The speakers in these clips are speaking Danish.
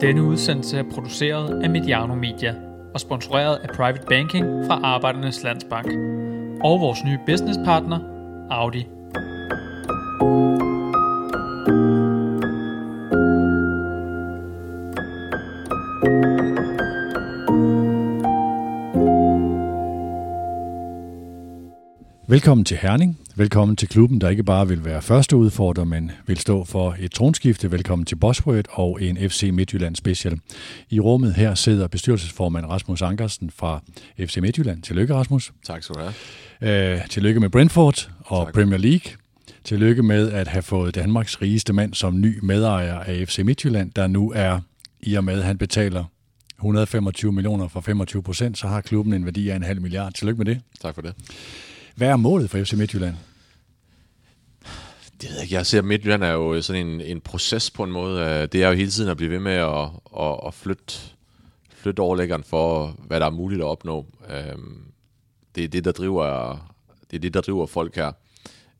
Denne udsendelse er produceret af Mediano Media og sponsoreret af Private Banking fra Arbejdernes Landsbank og vores nye businesspartner, Audi. Velkommen til Herning. Velkommen til klubben, der ikke bare vil være første udfordrer, men vil stå for et tronskifte. Velkommen til Bosworth og en FC Midtjylland special. I rummet her sidder bestyrelsesformand Rasmus Ankersen fra FC Midtjylland. Tillykke, Rasmus. Tak skal du have. Øh, tillykke med Brentford og Tak. Premier League. Tillykke med at have fået Danmarks rigeste mand som ny medejer af FC Midtjylland, der nu er, i og med at han betaler 125 millioner for 25 procent, så har klubben en værdi af en halv milliard. Tillykke med det. Tak for det. Hvad er målet for FC Midtjylland? Det ved jeg ikke. Jeg ser, at Midtjylland er jo sådan en, en proces på en måde. Øh, det er jo hele tiden at blive ved med at, at, at flytte, flytte overlæggeren for, hvad der er muligt at opnå. Øh, det er det, der driver, det er det, der driver folk her.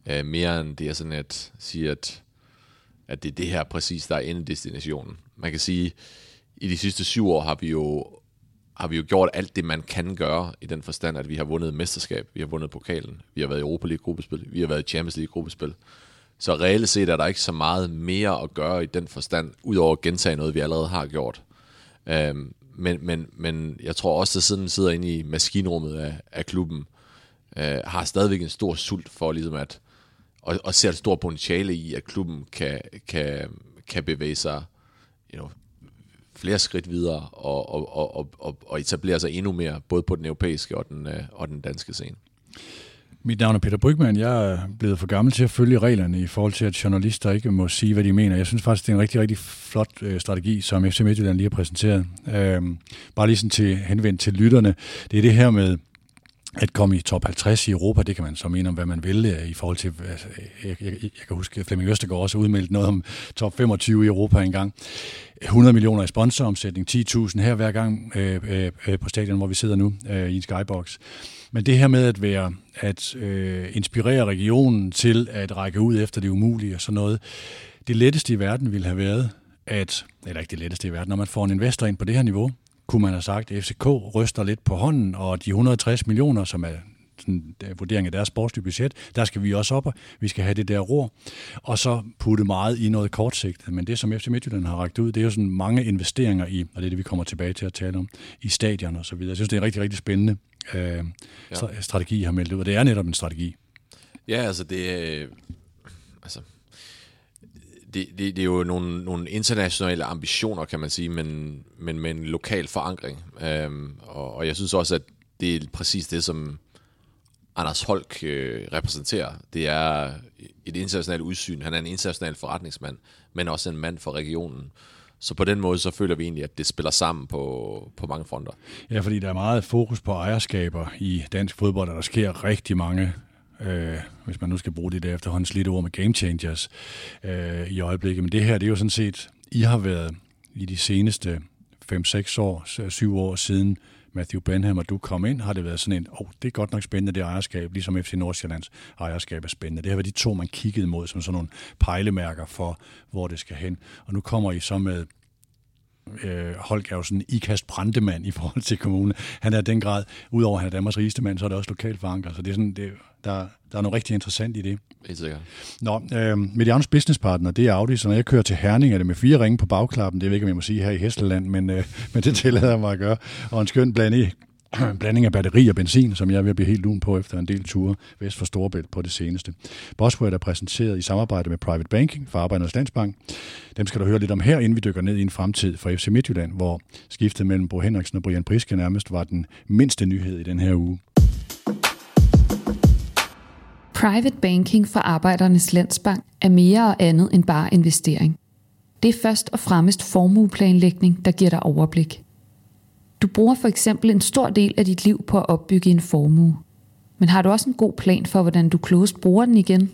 Øh, mere end det er sådan at sige, at, at det er det her præcis, der er endedestinationen. Man kan sige, i de sidste syv år har vi jo har vi jo gjort alt det, man kan gøre, i den forstand, at vi har vundet mesterskab, vi har vundet pokalen, vi har været i Europa League gruppespil, vi har været i Champions League gruppespil. Så reelt set er der ikke så meget mere at gøre i den forstand, udover at gentage noget, vi allerede har gjort. Øhm, men, men, men jeg tror også, at siden sidder inde i maskinrummet af, af klubben, øh, har stadigvæk en stor sult for ligesom at, og, og ser et stort potentiale i, at klubben kan, kan, kan bevæge sig you know, flere skridt videre og, og, og, og, og, etablere sig endnu mere, både på den europæiske og den, øh, og den danske scene. Mit navn er Peter Brygman. Jeg er blevet for gammel til at følge reglerne i forhold til, at journalister ikke må sige, hvad de mener. Jeg synes faktisk, det er en rigtig, rigtig flot øh, strategi, som FC Midtjylland lige har præsenteret. Øhm, bare lige sådan til henvendt til lytterne. Det er det her med at komme i top 50 i Europa, det kan man så mene om, hvad man vil øh, i forhold til, altså, jeg, jeg, jeg kan huske, at Flemming Østergaard også udmeldt noget om top 25 i Europa engang. 100 millioner i sponsoromsætning, 10.000 her hver gang øh, øh, øh, på stadion, hvor vi sidder nu øh, i en skybox. Men det her med at være at øh, inspirere regionen til at række ud efter det umulige og sådan noget, det letteste i verden ville have været, at, eller ikke det letteste i verden, når man får en investor ind på det her niveau, kunne man have sagt, at FCK ryster lidt på hånden, og de 160 millioner, som er sådan, der vurdering af deres sportslige budget, der skal vi også op, og vi skal have det der ror, og så putte meget i noget kortsigtet. Men det, som FC Midtjylland har ragt ud, det er jo sådan mange investeringer i, og det er det, vi kommer tilbage til at tale om, i stadion og så videre. Jeg synes, det er en rigtig, rigtig spændende øh, ja. strategi, I har meldt ud, og det er netop en strategi. Ja, altså det. Altså, det, det, det er jo nogle, nogle internationale ambitioner, kan man sige, men, men med en lokal forankring. Øhm, og, og jeg synes også, at det er præcis det, som Anders Holk øh, repræsenterer. Det er et internationalt udsyn. Han er en international forretningsmand, men også en mand for regionen. Så på den måde, så føler vi egentlig, at det spiller sammen på, på mange fronter. Ja, fordi der er meget fokus på ejerskaber i dansk fodbold, og der sker rigtig mange øh, hvis man nu skal bruge det der efterhånden slidte ord med game changers øh, i øjeblikket. Men det her, det er jo sådan set, I har været i de seneste 5-6 år, 7 år siden Matthew Benham og du kom ind, har det været sådan en, åh, oh, det er godt nok spændende, det ejerskab, ligesom FC Nordsjællands ejerskab er spændende. Det har været de to, man kiggede mod som sådan nogle pejlemærker for, hvor det skal hen. Og nu kommer I så med øh, Holk er jo sådan ikast brandemand i forhold til kommunen. Han er den grad, udover at han er Danmarks rigeste mand, så er det også lokalt forankret. Så det er sådan, det, der, der er noget rigtig interessant i det. Helt sikkert. Nå, øh, Medianos businesspartner, det er Audi, så når jeg kører til Herning, er det med fire ringe på bagklappen. Det ved jeg ikke, om jeg må sige her i Hesteland, men, øh, men det tillader jeg mig at gøre. Og en skøn en blanding af batteri og benzin, som jeg er ved at blive helt lun på efter en del ture vest for Storebælt på det seneste. Bosworth er præsenteret i samarbejde med Private Banking for Arbejdernes Landsbank. Dem skal du høre lidt om her, inden vi dykker ned i en fremtid for FC Midtjylland, hvor skiftet mellem Bo Henriksen og Brian Priske nærmest var den mindste nyhed i den her uge. Private banking for Arbejdernes Landsbank er mere og andet end bare investering. Det er først og fremmest formueplanlægning, der giver dig overblik. Du bruger for eksempel en stor del af dit liv på at opbygge en formue. Men har du også en god plan for, hvordan du klogest bruger den igen?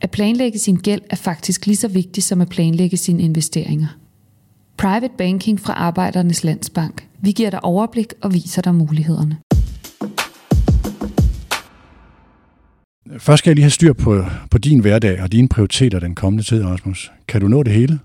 At planlægge sin gæld er faktisk lige så vigtigt som at planlægge sine investeringer. Private banking fra Arbejdernes Landsbank. Vi giver dig overblik og viser dig mulighederne. Først skal jeg lige have styr på, på din hverdag og dine prioriteter den kommende tid, Rasmus. Kan du nå det hele?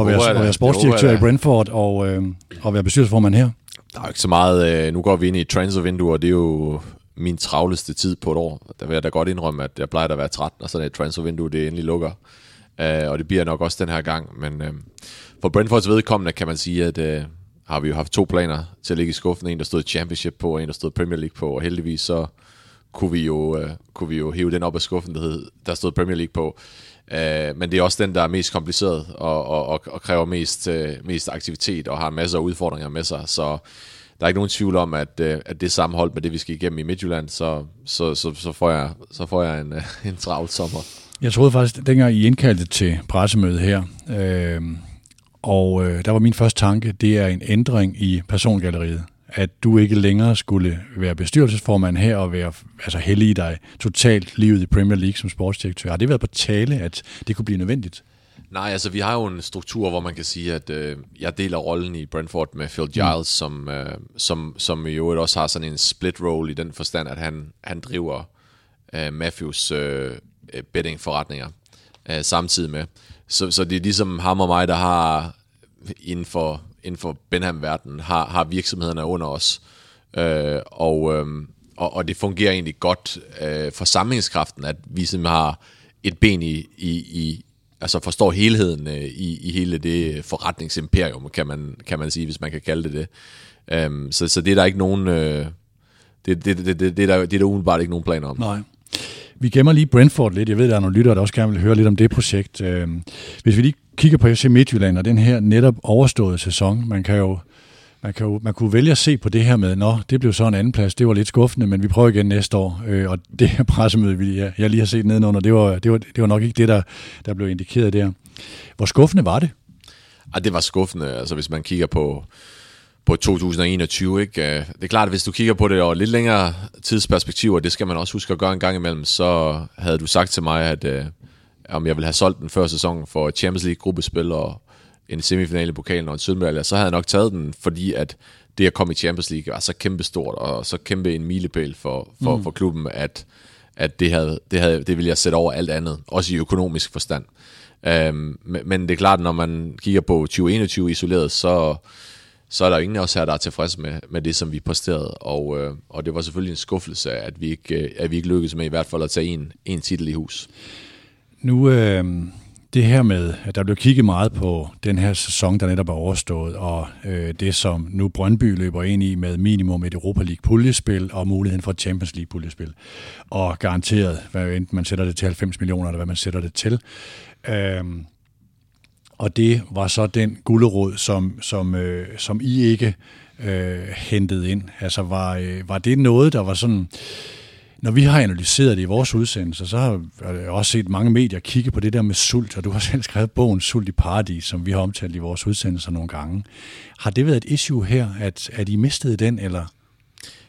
at være, at være sportsdirektør i Brentford og, øh, og være bestyrelsesformand her? Der er jo ikke så meget. Øh, nu går vi ind i transfervinduer, og det er jo min travleste tid på et år. Der vil jeg da godt indrømme, at jeg plejer at være 13, og sådan et transfervindue, det endelig lukker. Øh, og det bliver nok også den her gang. Men øh, for Brentfords vedkommende kan man sige, at øh, har vi jo haft to planer til at ligge i skuffen. En, der stod Championship på, og en, der stod Premier League på. Og heldigvis så kunne vi jo, øh, kunne vi jo hæve den op af skuffen, der, hed, der stod Premier League på. Øh, men det er også den, der er mest kompliceret og, og, og, og kræver mest, øh, mest aktivitet og har masser af udfordringer med sig. Så der er ikke nogen tvivl om, at, øh, at det sammenholdt med det, vi skal igennem i Midtjylland, så, så, så, så, får, jeg, så får jeg en, øh, en travl sommer. Jeg troede faktisk, dengang I indkaldte til pressemødet her, øh, og øh, der var min første tanke, det er en ændring i persongalleriet at du ikke længere skulle være bestyrelsesformand her og være altså heldig dig totalt livet i Premier League som sportsdirektør. Har det været på tale, at det kunne blive nødvendigt? Nej, altså vi har jo en struktur, hvor man kan sige, at øh, jeg deler rollen i Brentford med Phil Giles, mm. som, øh, som, som i øvrigt også har sådan en split role i den forstand, at han, han driver øh, Matthews øh, betting-forretninger øh, samtidig med. Så, så det er ligesom ham og mig, der har inden for inden for Benham-verdenen har, har virksomhederne under os. Øh, og, øh, og, og det fungerer egentlig godt øh, for samlingskraften, at vi simpelthen har et ben i, i, i altså forstår helheden øh, i, i hele det forretningsimperium, kan man, kan man sige, hvis man kan kalde det det. Um, så, så det er der ikke nogen... Øh, det, det, det, det, det, er der, det er der umiddelbart ikke nogen planer om. Nej. Vi gemmer lige Brentford lidt. Jeg ved, der er nogle lyttere, der også gerne vil høre lidt om det projekt. Øh, hvis vi lige kigger på FC Midtjylland og den her netop overståede sæson, man kan jo man, kan jo, man kunne vælge at se på det her med, nå, det blev så en anden plads, det var lidt skuffende, men vi prøver igen næste år. Øh, og det her pressemøde, vi, jeg, jeg lige har set nedenunder, det var, det var, det var nok ikke det, der, der blev indikeret der. Hvor skuffende var det? Ja, det var skuffende, altså hvis man kigger på, på 2021. Ikke? Øh, det er klart, at hvis du kigger på det over lidt længere tidsperspektiv, og det skal man også huske at gøre en gang imellem, så havde du sagt til mig, at øh, om jeg ville have solgt den før sæson for Champions League gruppespil og en semifinale i pokalen og en sølvmedalje, så havde jeg nok taget den, fordi at det at komme i Champions League var så kæmpe stort og så kæmpe en milepæl for, for, mm. for klubben, at, at det, havde, det, havde, det ville jeg sætte over alt andet, også i økonomisk forstand. Um, men det er klart, når man kigger på 2021 isoleret, så, så er der ingen af os her, der er tilfredse med, med det, som vi præsterede. Og, øh, og det var selvfølgelig en skuffelse, at vi ikke, øh, at vi ikke lykkedes med i hvert fald at tage en, en titel i hus. Nu, øh, det her med, at der blev kigget meget på den her sæson, der netop er overstået, og øh, det, som nu Brøndby løber ind i med minimum et Europa League puljespil og muligheden for et Champions League puljespil. Og garanteret, hvad enten man sætter det til 90 millioner, eller hvad man sætter det til. Øh, og det var så den gulderod, som, som, øh, som I ikke øh, hentede ind. Altså var, øh, var det noget, der var sådan... Når vi har analyseret det i vores udsendelser, så har jeg også set mange medier kigge på det der med sult, og du har selv skrevet bogen Sult i Paradis, som vi har omtalt i vores udsendelser nogle gange. Har det været et issue her, at, at I mistede den, eller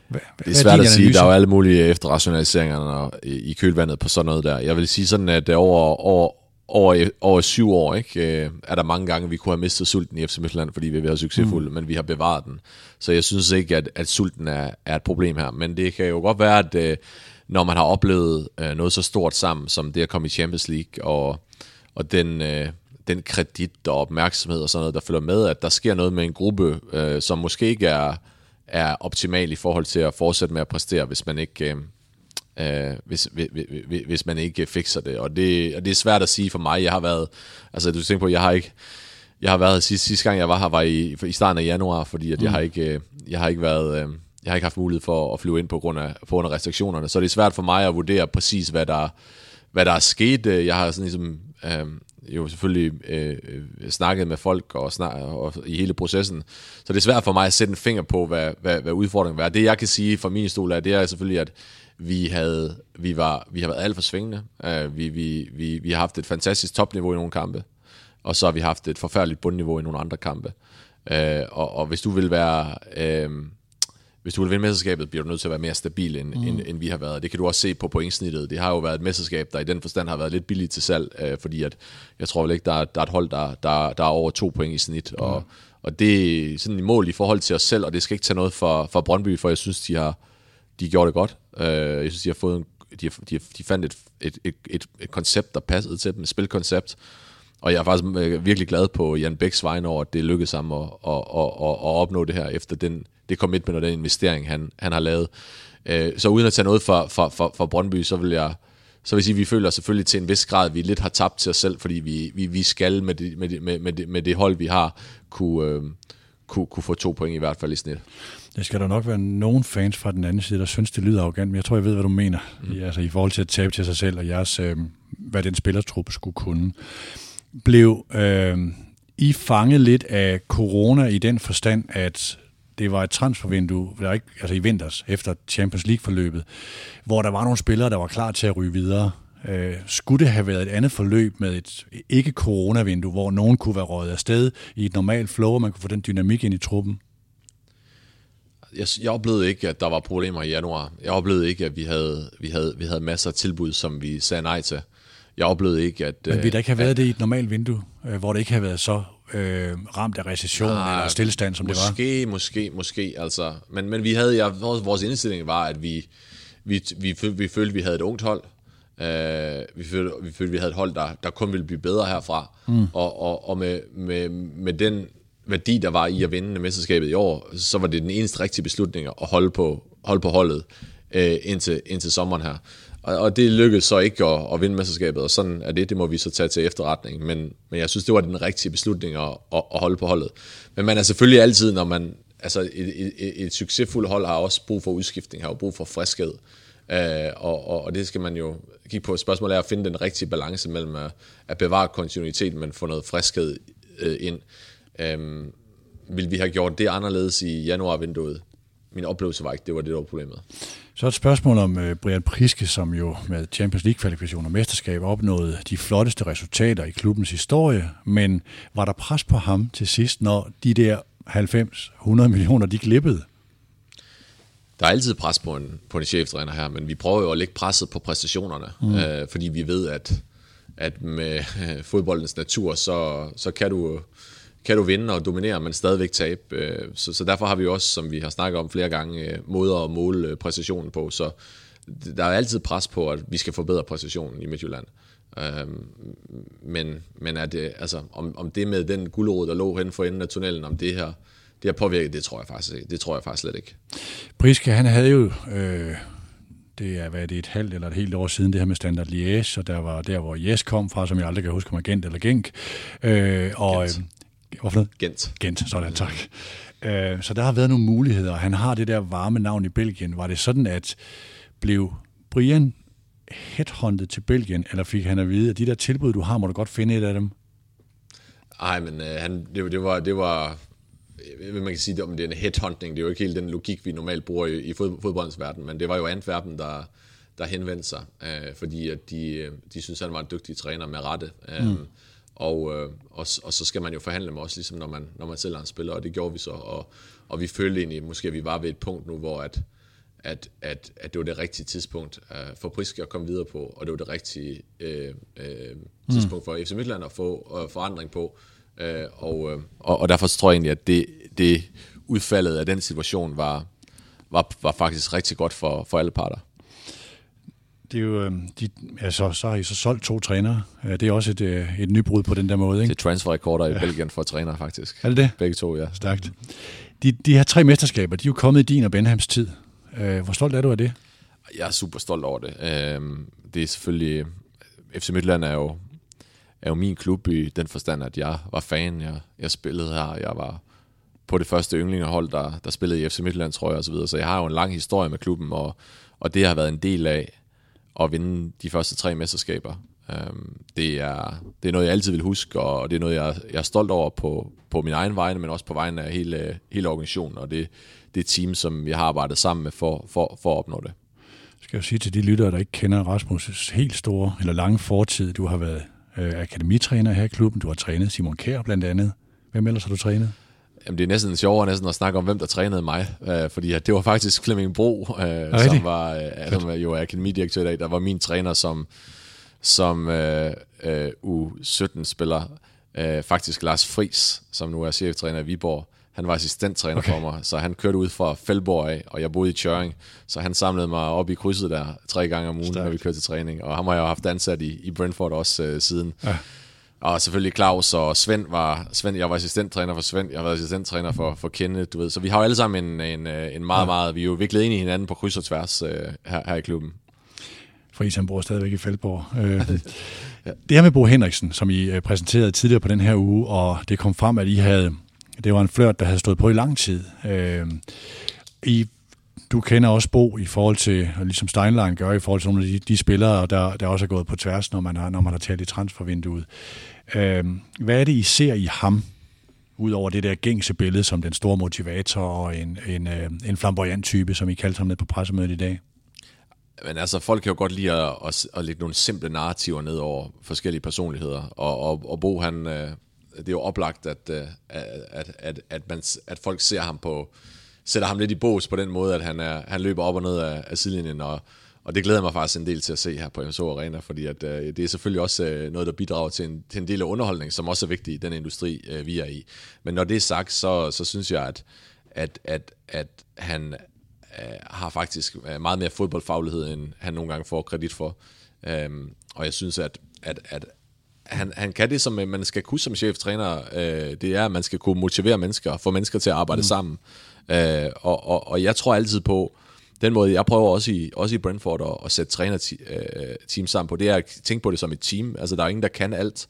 hvad, det er svært at sige. Der er jo alle mulige efterrationaliseringer i kølvandet på sådan noget der. Jeg vil sige sådan, at over, over, over, over syv år, ikke, øh, er der mange gange, vi kunne have mistet sulten i FC Midtjylland, fordi vi har været succesfulde, mm. men vi har bevaret den. Så jeg synes ikke, at, at sulten er, er et problem her. Men det kan jo godt være, at øh, når man har oplevet øh, noget så stort sammen, som det at komme i Champions League, og, og den, øh, den kredit og opmærksomhed og sådan noget, der følger med, at der sker noget med en gruppe, øh, som måske ikke er, er optimal i forhold til at fortsætte med at præstere, hvis man ikke... Øh, øh, hvis, hvis, hvis man ikke fikser det. Og, det. og det er svært at sige for mig. Jeg har været, altså du tænker på, jeg har ikke, jeg har været sidste, sidste gang jeg var her, var i, i starten af januar, fordi at mm. jeg har ikke, øh, jeg har ikke været, øh, jeg har ikke haft mulighed for at flyve ind på grund af, på grund af restriktionerne. Så det er svært for mig at vurdere præcis, hvad der, hvad der er sket. Jeg har sådan ligesom, øh, jo selvfølgelig øh, snakket med folk og, snak, og i hele processen. Så det er svært for mig at sætte en finger på, hvad, hvad, hvad udfordringen er. Det jeg kan sige fra min stol er, det er selvfølgelig, at vi, havde, vi, var, vi har været alt for svingende. Uh, vi, vi, vi, vi har haft et fantastisk topniveau i nogle kampe, og så har vi haft et forfærdeligt bundniveau i nogle andre kampe. Uh, og, og hvis du vil være... Uh, hvis du vil vinde mesterskabet, bliver du nødt til at være mere stabil, end, mm. end, end vi har været. Det kan du også se på pointsnittet. Det har jo været et mesterskab, der i den forstand har været lidt billigt til salg, øh, fordi at, jeg tror vel ikke, der, der er et hold, der, der, der er over to point i snit. Mm. Og, og det er sådan et mål i forhold til os selv, og det skal ikke tage noget for, for Brøndby, for jeg synes, de har, de gjorde det godt. Øh, jeg synes, de har fået en, de, har, de, har, de fandt et, et, et, et, et koncept, der passede til dem, et spilkoncept. og jeg er faktisk øh, virkelig glad på Jan Bæks vegne over, at det lykkedes ham at, at, at, at, at opnå det her, efter den, det commitment og den investering, han, han har lavet. Øh, så uden at tage noget fra, fra, fra, fra Brøndby, så vil jeg så vil sige, at vi føler selvfølgelig til en vis grad, at vi lidt har tabt til os selv, fordi vi, vi, vi skal med det, med, det, med, med, det, med det hold, vi har, kunne, øh, kunne, kunne få to point i hvert fald i snit. Det skal der nok være nogen fans fra den anden side, der synes, det lyder arrogant, men jeg tror, jeg ved, hvad du mener. Mm. I, altså i forhold til at tabe til sig selv, og jeres, øh, hvad den spillertruppe skulle kunne. Blev øh, I fanget lidt af corona i den forstand, at det var et transfervindue, der ikke, altså i vinters, efter Champions League-forløbet, hvor der var nogle spillere, der var klar til at ryge videre. Øh, skulle det have været et andet forløb med et ikke-corona-vindue, hvor nogen kunne være røget afsted i et normalt flow, og man kunne få den dynamik ind i truppen? Jeg, jeg oplevede ikke, at der var problemer i januar. Jeg oplevede ikke, at vi havde, vi havde, vi havde masser af tilbud, som vi sagde nej til. Jeg oplevede ikke, at... Men ville der ikke have været at, det i et normalt vindue, øh, hvor det ikke havde været så øh, ramt af recession ah, eller stillestand, som måske, det var? Måske, måske, måske. Altså. Men, men vi havde, ja, vores, indstilling var, at vi, vi, vi, vi, vi følte, vi havde et ungt hold. Uh, vi, følte, vi følte, vi havde et hold, der, der kun ville blive bedre herfra. Mm. Og, og, og med, med, med den værdi, der var i at vinde mesterskabet i år, så var det den eneste rigtige beslutning at holde på, holde på holdet øh, indtil, indtil sommeren her. Og, og det lykkedes så ikke at, at vinde mesterskabet, og sådan er det, det må vi så tage til efterretning. Men, men jeg synes, det var den rigtige beslutning at, at, at holde på holdet. Men man er selvfølgelig altid, når man... Altså et, et, et, et succesfuldt hold har også brug for udskiftning, har jo brug for friskhed. Øh, og, og, og det skal man jo kigge på. Spørgsmålet er at finde den rigtige balance mellem at, at bevare kontinuitet, men få noget friskhed øh, ind. Um, vil vi have gjort det anderledes i januarvinduet? Min oplevelse var ikke, det var det, der var problemet. Så et spørgsmål om uh, Brian Priske, som jo med Champions League-kvalifikationer og mesterskab opnåede de flotteste resultater i klubbens historie, men var der pres på ham til sidst, når de der 90-100 millioner, de glippede? Der er altid pres på en, på en cheftræner her, men vi prøver jo at lægge presset på præstationerne, mm. øh, fordi vi ved, at, at med øh, fodboldens natur, så, så kan du kan du vinde og dominere, men stadigvæk tabe. Øh, så, så derfor har vi også, som vi har snakket om flere gange, øh, måder at måle øh, præcisionen på. Så der er altid pres på, at vi skal forbedre præcisionen i Midtjylland. Men, men er det, altså, om, om det med den guldråd, der lå hen for enden af tunnelen, om det her, det har påvirket, det tror jeg faktisk ikke. Det tror jeg faktisk slet ikke. Priske, han havde jo øh, det er, hvad er det, et halvt eller et helt år siden, det her med Standard Liège, og der var der, hvor Jes kom fra, som jeg aldrig kan huske, om Gent eller Genk. Øh, og, Gent. Hvorfor? Gent. Gent, sådan, tak. Øh, så der har været nogle muligheder. Han har det der varme navn i Belgien. Var det sådan, at blev Brian headhunted til Belgien, eller fik han at vide, at de der tilbud, du har, må du godt finde et af dem? Nej, men øh, han, det, det, var, det var, man kan sige, om det er en headhunting, det er jo ikke helt den logik, vi normalt bruger i, i fod, fodboldens verden, men det var jo Antwerpen, der, der henvendte sig, øh, fordi at de, de synes, han var en dygtig træner med rette. Øh, mm. Og, øh, og, og så skal man jo forhandle med os, ligesom når man, når man selv er en spiller, og det gjorde vi så. Og, og vi følte egentlig, måske at vi var ved et punkt nu, hvor at, at, at, at det var det rigtige tidspunkt uh, for Priske at komme videre på, og det var det rigtige uh, uh, tidspunkt for FC Midtland at få uh, forandring på. Uh, og, uh, og, og derfor tror jeg egentlig, at det, det udfaldet af den situation var, var, var faktisk rigtig godt for, for alle parter det er jo, øhm, de, altså, så har I så solgt to trænere. Det er også et, øh, et nybrud på den der måde, ikke? Det er transferrekorder i ja. Belgien for trænere, faktisk. Er det det? Begge to, ja. Stærkt. De, de her tre mesterskaber, de er jo kommet i din og Benhams tid. Øh, hvor stolt er du af det? Jeg er super stolt over det. Øhm, det er selvfølgelig... FC Midtland er jo, er jo min klub i den forstand, at jeg var fan. Jeg, jeg spillede her. Jeg var på det første yndlingerhold, der, der spillede i FC Midtland, tror jeg, og så videre. Så jeg har jo en lang historie med klubben, og, og det har været en del af, at vinde de første tre mesterskaber. Øhm, det, er, det er noget, jeg altid vil huske, og det er noget, jeg, jeg er stolt over på, på min egen vegne, men også på vegne af hele, hele organisationen, og det, det team, som jeg har arbejdet sammen med for, for, for at opnå det. Skal jeg sige til de lyttere, der ikke kender Rasmus' helt store eller lange fortid, du har været øh, akademitræner her i klubben, du har trænet Simon Kjær blandt andet. Hvem ellers har du trænet? Jamen, det er næsten sjovere næsten at snakke om, hvem der trænede mig, øh, fordi det var faktisk Flemming Bro, øh, som var øh, som er jo akademidirektør i dag, der var min træner som, som øh, øh, U17-spiller. Øh, faktisk Lars Fris, som nu er cheftræner i Viborg, han var assistenttræner okay. for mig, så han kørte ud fra Feldborg af, og jeg boede i Tjøring, så han samlede mig op i krydset der tre gange om ugen, Stærkt. når vi kørte til træning, og ham har jeg jo haft ansat i, i Brentford også øh, siden. Ja. Og selvfølgelig Claus og Svend var, Svend, jeg var assistenttræner for Svend, jeg var assistenttræner for, for Kenneth, du ved. Så vi har jo alle sammen en, en, øh, en meget, ja. meget, vi er jo viklet ind i hinanden på kryds og tværs øh, her, her i klubben. Friis han bor stadigvæk i Feldborg. Øh, ja. Det her med Bo Henriksen, som I øh, præsenterede tidligere på den her uge, og det kom frem, at I havde, det var en flørt, der havde stået på i lang tid. Øh, I du kender også Bo i forhold til, ligesom Steinlein gør, i forhold til nogle af de, de spillere, der, der også er gået på tværs, når man har, når man har talt i transfervinduet. Øh, hvad er det, I ser i ham, udover det der gængse billede som den store motivator og en, en, øh, en flamboyant type, som I kaldte ham ned på pressemødet i dag? Men altså, folk kan jo godt lide at, at, at lægge nogle simple narrativer ned over forskellige personligheder. Og, og, og Bo, han, øh, det er jo oplagt, at, øh, at, at, at, man, at folk ser ham på, sætter ham lidt i bås på den måde, at han, er, han løber op og ned af, af sidelinjen, og, og det glæder mig faktisk en del til at se her på MSO Arena, fordi at, øh, det er selvfølgelig også øh, noget, der bidrager til en, til en del af underholdning, som også er vigtig i den industri, øh, vi er i. Men når det er sagt, så, så synes jeg, at, at, at, at han øh, har faktisk øh, meget mere fodboldfaglighed, end han nogle gange får kredit for. Øhm, og jeg synes, at, at, at han, han kan det, som man skal kunne som cheftræner, øh, det er, at man skal kunne motivere mennesker, få mennesker til at arbejde mm. sammen. Øh, og, og, og jeg tror altid på, den måde, jeg prøver også i, også i Brentford at, at sætte trænerteam øh, sammen på, det er at tænke på det som et team. Altså, der er ingen, der kan alt.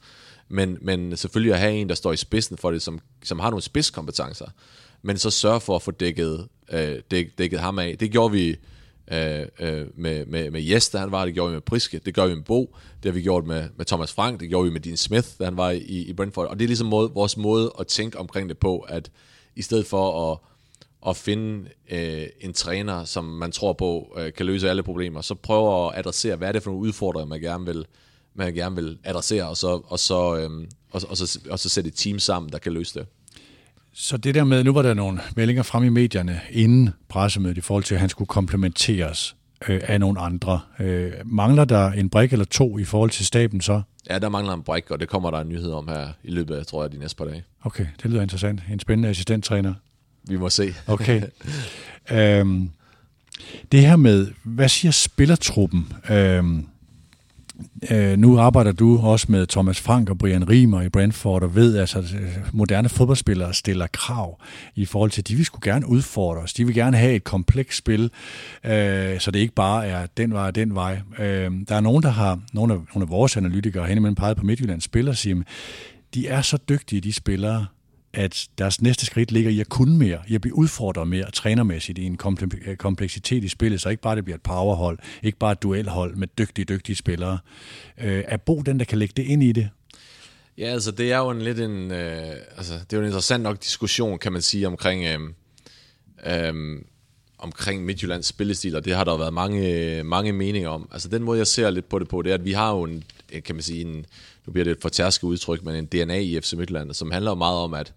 Men, men selvfølgelig at have en, der står i spidsen for det, som, som har nogle spidskompetencer, men så sørge for at få dækket, øh, dæk, dækket ham af. Det gjorde vi øh, øh, med, med, med Jes, da han var, det gjorde vi med Priske, det gør vi med Bo, det har vi gjort med, med Thomas Frank, det gjorde vi med Dean Smith, da han var i, i Brentford. Og det er ligesom måde, vores måde at tænke omkring det på, at i stedet for at at finde øh, en træner, som man tror på øh, kan løse alle problemer, så prøver at adressere, hvad er det for nogle udfordringer, man gerne vil, man gerne vil adressere, og så, og, så, øh, og, og, så, og så sætte et team sammen, der kan løse det. Så det der med, nu var der nogle meldinger frem i medierne inden pressemødet i forhold til, at han skulle komplementeres øh, af nogle andre. Øh, mangler der en brik eller to i forhold til staben så? Ja, der mangler en brik, og det kommer der en nyhed om her i løbet af, tror jeg, de næste par dage. Okay, det lyder interessant. En spændende assistenttræner vi må se. Okay. øhm, det her med, hvad siger spillertruppen? Øhm, øh, nu arbejder du også med Thomas Frank og Brian Riemer i Brentford, og ved, altså, at altså, moderne fodboldspillere stiller krav i forhold til, at de vil skulle gerne udfordre os. De vil gerne have et komplekst spil, øh, så det ikke bare er den vej og den vej. Øh, der er nogen, der har, nogle af, nogle af vores analytikere hen imellem peget på Midtjyllands spillere, siger, de er så dygtige, de spillere, at deres næste skridt ligger i at kunne mere, i at blive udfordret mere trænermæssigt i en øh, kompleksitet i spillet, så ikke bare det bliver et powerhold, ikke bare et duelhold med dygtige, dygtige spillere. Øh, er Bo den, der kan lægge det ind i det? Ja, altså det er jo en lidt en, øh, altså det er jo en interessant nok diskussion, kan man sige, omkring, øh, øh, omkring Midtjyllands spillestil, og det har der været mange, øh, mange meninger om. Altså den måde, jeg ser lidt på det på, det er, at vi har jo en, kan man sige, en, nu bliver det et fortærsket udtryk, men en DNA i FC Midtjylland, som handler meget om, at,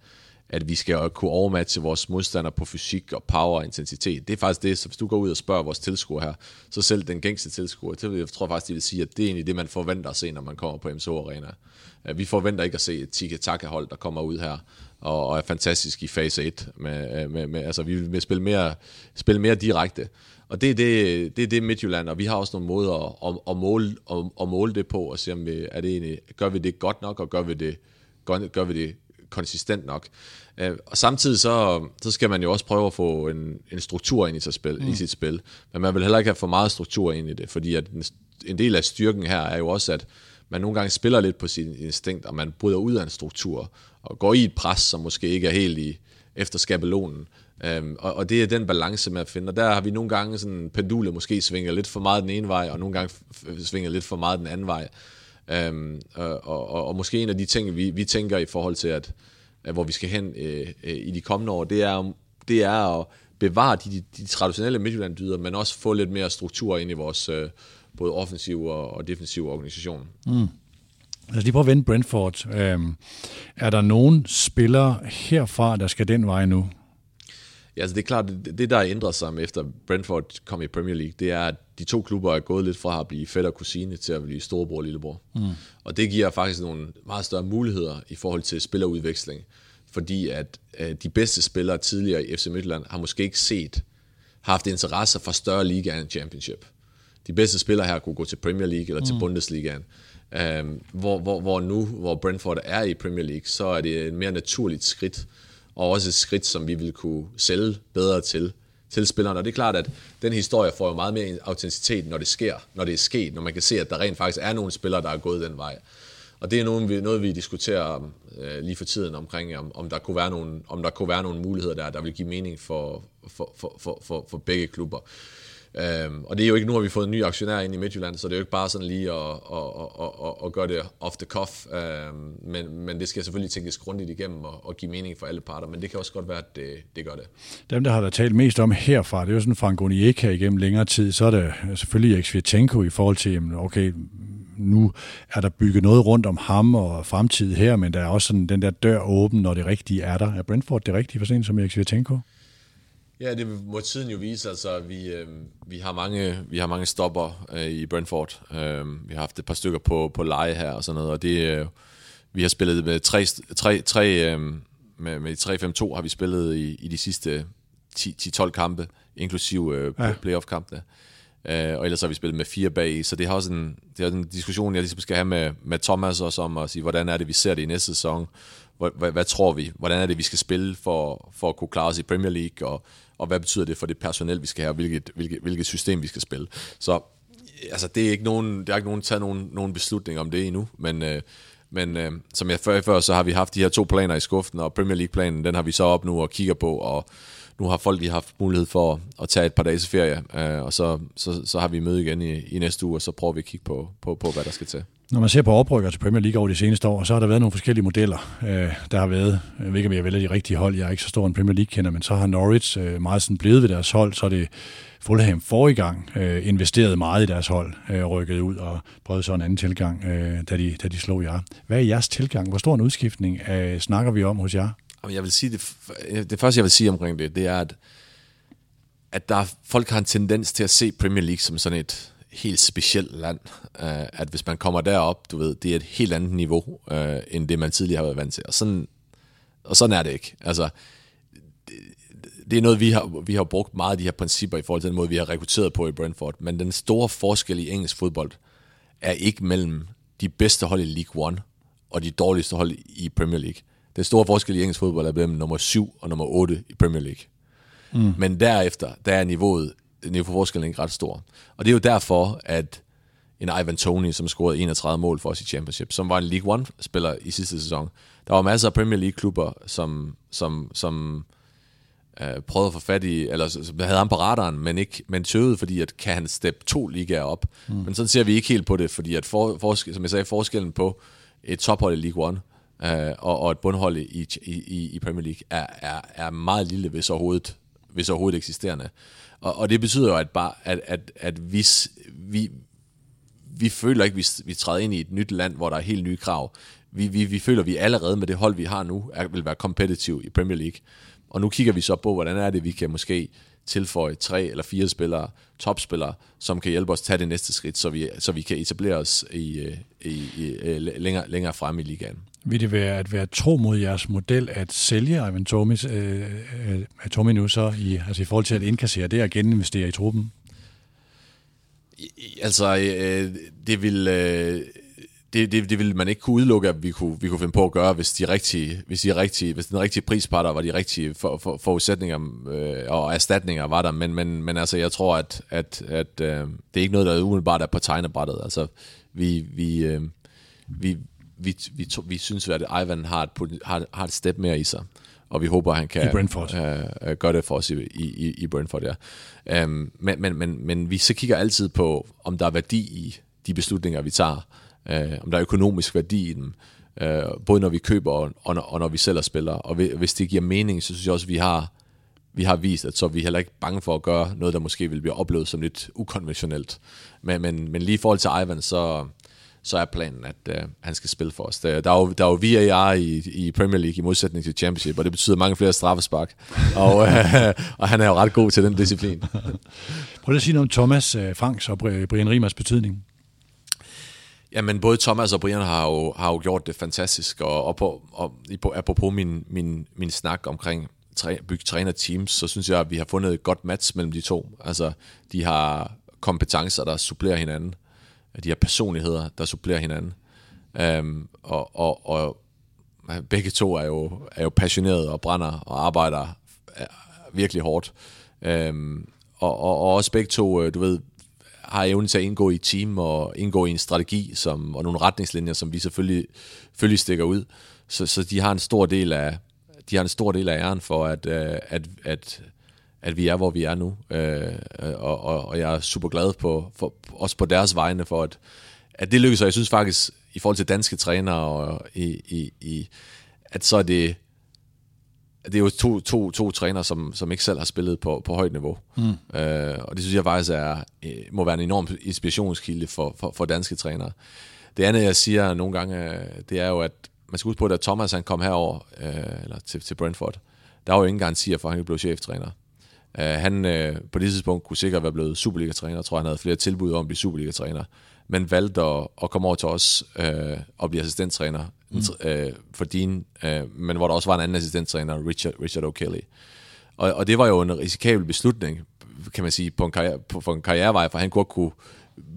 at vi skal kunne overmatche vores modstandere på fysik og power og intensitet. Det er faktisk det, så hvis du går ud og spørger vores tilskuere her, så selv den gængste tilskuer, det, jeg tror faktisk, de vil sige, at det er egentlig det, man forventer at se, når man kommer på MSO Arena. Vi forventer ikke at se et tiki-taka-hold, der kommer ud her og, og er fantastisk i fase 1. Med, med, med, altså, vi vil spille mere, spille mere direkte. Og det er det, det er det Midtjylland, og vi har også nogle måder at, at, måle, at, at måle det på, og se om vi, er det egentlig, gør vi det godt nok, og gør vi det, gør, gør vi det konsistent nok. Øh, og samtidig så, så skal man jo også prøve at få en, en struktur ind i sit, spil, mm. i sit spil, men man vil heller ikke have for meget struktur ind i det, fordi at en, en del af styrken her er jo også, at man nogle gange spiller lidt på sin instinkt, og man bryder ud af en struktur, og går i et pres, som måske ikke er helt i efter skabelonen. Øhm, og, og det er den balance med at finde. Og der har vi nogle gange sådan pendulet måske svinger lidt for meget den ene vej, og nogle gange svinger lidt for meget den anden vej. Øhm, og, og, og måske en af de ting, vi, vi tænker i forhold til, at, at hvor vi skal hen øh, øh, i de kommende år, det er, det er at bevare de, de, de traditionelle Midtjylland-dyder, men også få lidt mere struktur ind i vores øh, både offensive og, og defensive organisation. Mm. Lad os lige prøve at vende Brentford. Øhm, er der nogen spillere herfra, der skal den vej nu? Ja, altså det er klart, det, det der er ændret sig efter Brentford kom i Premier League, det er, at de to klubber er gået lidt fra at blive fætter og kusine til at blive storebror og lillebror. Mm. Og det giver faktisk nogle meget større muligheder i forhold til spillerudveksling, fordi at øh, de bedste spillere tidligere i FC Midtjylland har måske ikke set, haft interesse for større liga end Championship. De bedste spillere her kunne gå til Premier League eller til mm. Bundesligaen. Um, hvor, hvor, hvor nu, hvor Brentford er i Premier League, så er det et mere naturligt skridt, og også et skridt, som vi vil kunne sælge bedre til, til spillerne. Og det er klart, at den historie får jo meget mere autenticitet, når det sker, når det er sket, når man kan se, at der rent faktisk er nogle spillere, der er gået den vej. Og det er noget, vi, noget, vi diskuterer øh, lige for tiden omkring, om, om, der kunne være nogle, om der kunne være nogle muligheder der, der vil give mening for, for, for, for, for, for begge klubber. Øhm, og det er jo ikke, nu har vi fået en ny aktionær ind i Midtjylland, så det er jo ikke bare sådan lige at, at, at, at, at gøre det off the cuff, øhm, men, men det skal selvfølgelig tænkes grundigt igennem og, og give mening for alle parter, men det kan også godt være, at det, det gør det. Dem, der har der talt mest om herfra, det er jo sådan Frank Onieka igennem længere tid, så er det selvfølgelig Erik i forhold til, okay, nu er der bygget noget rundt om ham og fremtid her, men der er også sådan den der dør åben, når det rigtige er der. Er Brentford det rigtige for sent som Erik Svirchenko? Ja, det må tiden jo vise. Altså, vi, øh, vi, har mange, vi har mange stopper øh, i Brentford. Øh, vi har haft et par stykker på, på leje her og sådan noget, og det, øh, vi har spillet med tre, tre, tre øh, med, med 3-5-2 har vi spillet i, i de sidste 10-12 kampe, inklusive øh, ja. playoff-kampene. Øh, og ellers har vi spillet med fire bag, så det har også en, det er en diskussion, jeg ligesom skal have med, med Thomas også om at sige, hvordan er det, vi ser det i næste sæson? Hvad, hvad, hvad tror vi? Hvordan er det, vi skal spille for, for at kunne klare os i Premier League? Og, og hvad betyder det for det personel, vi skal have, og hvilket, hvilket, hvilket system, vi skal spille? Så altså, det er ikke nogen, der er ikke nogen taget nogen, nogen beslutning om det endnu, men, øh, men øh, som jeg før, før, så har vi haft de her to planer i skuffen, og Premier League-planen, den har vi så op nu og kigger på, og nu har folk lige haft mulighed for at tage et par dages ferie, øh, og så, så, så har vi møde igen i, i næste uge, og så prøver vi at kigge på, på, på, hvad der skal til. Når man ser på oprykker til Premier League over de seneste år, så har der været nogle forskellige modeller. Øh, der har været, jeg ved ikke om jeg vælger de rigtige hold, jeg er ikke så stor en Premier League-kender, men så har Norwich øh, meget sådan blevet ved deres hold, så er det Fulham forrige gang øh, investeret meget i deres hold, øh, rykket ud og prøvede så en anden tilgang, øh, da, de, da de slog jer. Hvad er jeres tilgang? Hvor stor en udskiftning øh, snakker vi om hos jer? Jeg vil sige, det, det første jeg vil sige omkring det, det er, at, at der, folk har en tendens til at se Premier League som sådan et helt specielt land. Uh, at hvis man kommer derop, du ved, det er et helt andet niveau, uh, end det man tidligere har været vant til. Og sådan, og sådan er det ikke. Altså, det, det er noget, vi har, vi har brugt meget af de her principper i forhold til den måde, vi har rekrutteret på i Brentford. Men den store forskel i engelsk fodbold er ikke mellem de bedste hold i League One og de dårligste hold i Premier League. Den store forskel i engelsk fodbold er mellem nummer 7 og nummer 8 i Premier League. Mm. Men derefter, der er niveauet, niveauforskellen ikke ret stor. Og det er jo derfor, at en Ivan Tony, som scorede 31 mål for os i Championship, som var en League One-spiller i sidste sæson. Der var masser af Premier League-klubber, som, som, som øh, prøvede at få fat i, eller havde ham på radaren, men ikke men tøvede, fordi at kan han steppe to ligaer op. Mm. Men sådan ser vi ikke helt på det, fordi at for, for, som jeg sagde, forskellen på et tophold i League One øh, og, og et bundhold i, i, i Premier League er, er, er meget lille, hvis overhovedet, hvis overhovedet eksisterende. Og, og det betyder jo, at, bare, at, at, at hvis vi, vi føler ikke, at vi, vi træder ind i et nyt land, hvor der er helt nye krav. Vi, vi, vi føler, at vi allerede med det hold, vi har nu, er, vil være kompetitiv i Premier League. Og nu kigger vi så på, hvordan er det, vi kan måske tilføje tre eller fire spillere, topspillere, som kan hjælpe os tage det næste skridt, så vi, så vi kan etablere os i, øh, i, i, øh, længere, længere frem i ligaen. Vil det være at være tro mod jeres model at sælge Ivan Tomis, øh, øh, Tomi nu så, i, altså i forhold til at indkassere det og geninvestere i truppen? Altså, øh, det vil... Øh, det, det, det ville man ikke kunne udelukke, at vi kunne, vi kunne finde på at gøre, hvis, de rigtige, hvis, de rigtige, hvis den rigtige prisparter var de rigtige for, for, forudsætninger øh, og erstatninger var der. Men, men, men altså, jeg tror, at, at, at øh, det er ikke noget, der umiddelbart er på tegnebrættet. Altså, vi, vi, øh, vi, vi, vi, to, vi synes, at Ivan har et, har, har et step mere i sig og vi håber, at han kan uh, gøre det for os i, i, i Brentford. Ja. Um, men, men, men, men vi så kigger altid på, om der er værdi i de beslutninger, vi tager øh, om der er økonomisk værdi i dem, øh, både når vi køber og, og, når, og når vi sælger spillere. Og hvis det giver mening, så synes jeg også, at vi har, vi har vist, at så er vi heller ikke bange for at gøre noget, der måske vil blive oplevet som lidt ukonventionelt. Men, men, men lige i forhold til Ivan, så, så er planen, at øh, han skal spille for os. Der, der, er jo, der er jo VAR i, i Premier League i modsætning til Championship, og det betyder mange flere straffespark. og, øh, og han er jo ret god til den disciplin. Prøv at sige noget om Thomas øh, Franks og Brian Rimers betydning. Jamen, både Thomas og Brian har jo, har jo gjort det fantastisk, og, og, på, og apropos min, min, min snak omkring træ, bygge træner-teams, så synes jeg, at vi har fundet et godt match mellem de to. Altså, de har kompetencer, der supplerer hinanden de her personligheder, der supplerer hinanden. Um, og, og, og begge to er jo, er jo passionerede og brænder og arbejder øh, virkelig hårdt. Um, og, og, og også begge to, øh, du ved, har evnen til at indgå i team og indgå i en strategi som, og nogle retningslinjer, som vi selvfølgelig, selvfølgelig stikker ud. Så, så de har en stor del af de har en stor del af æren for, at, øh, at, at, at vi er, hvor vi er nu. Øh, og, og, og jeg er super glad på, for, også på deres vegne for, at, at det lykkes. Og jeg synes faktisk, i forhold til danske trænere, og i, i, i, at så er det det er jo to, to, to trænere, som, som ikke selv har spillet på, på højt niveau. Mm. Øh, og det synes jeg faktisk er, øh, må være en enorm inspirationskilde for, for, for danske trænere. Det andet, jeg siger nogle gange, det er jo, at man skal huske på, at da Thomas han kom herover øh, eller til, til Brentford, der var jo ingen garantier for, at han blev cheftræner. Uh, han uh, på det tidspunkt kunne sikkert være blevet Superliga-træner. Jeg tror, han havde flere tilbud om at blive Superliga-træner. Men valgte at, at komme over til os uh, og blive assistenttræner mm. uh, for din, uh, men hvor der også var en anden assistenttræner, Richard, Richard O'Kelly. Og, og det var jo en risikabel beslutning, kan man sige, på en, karriere, på, for en karrierevej, for han godt kunne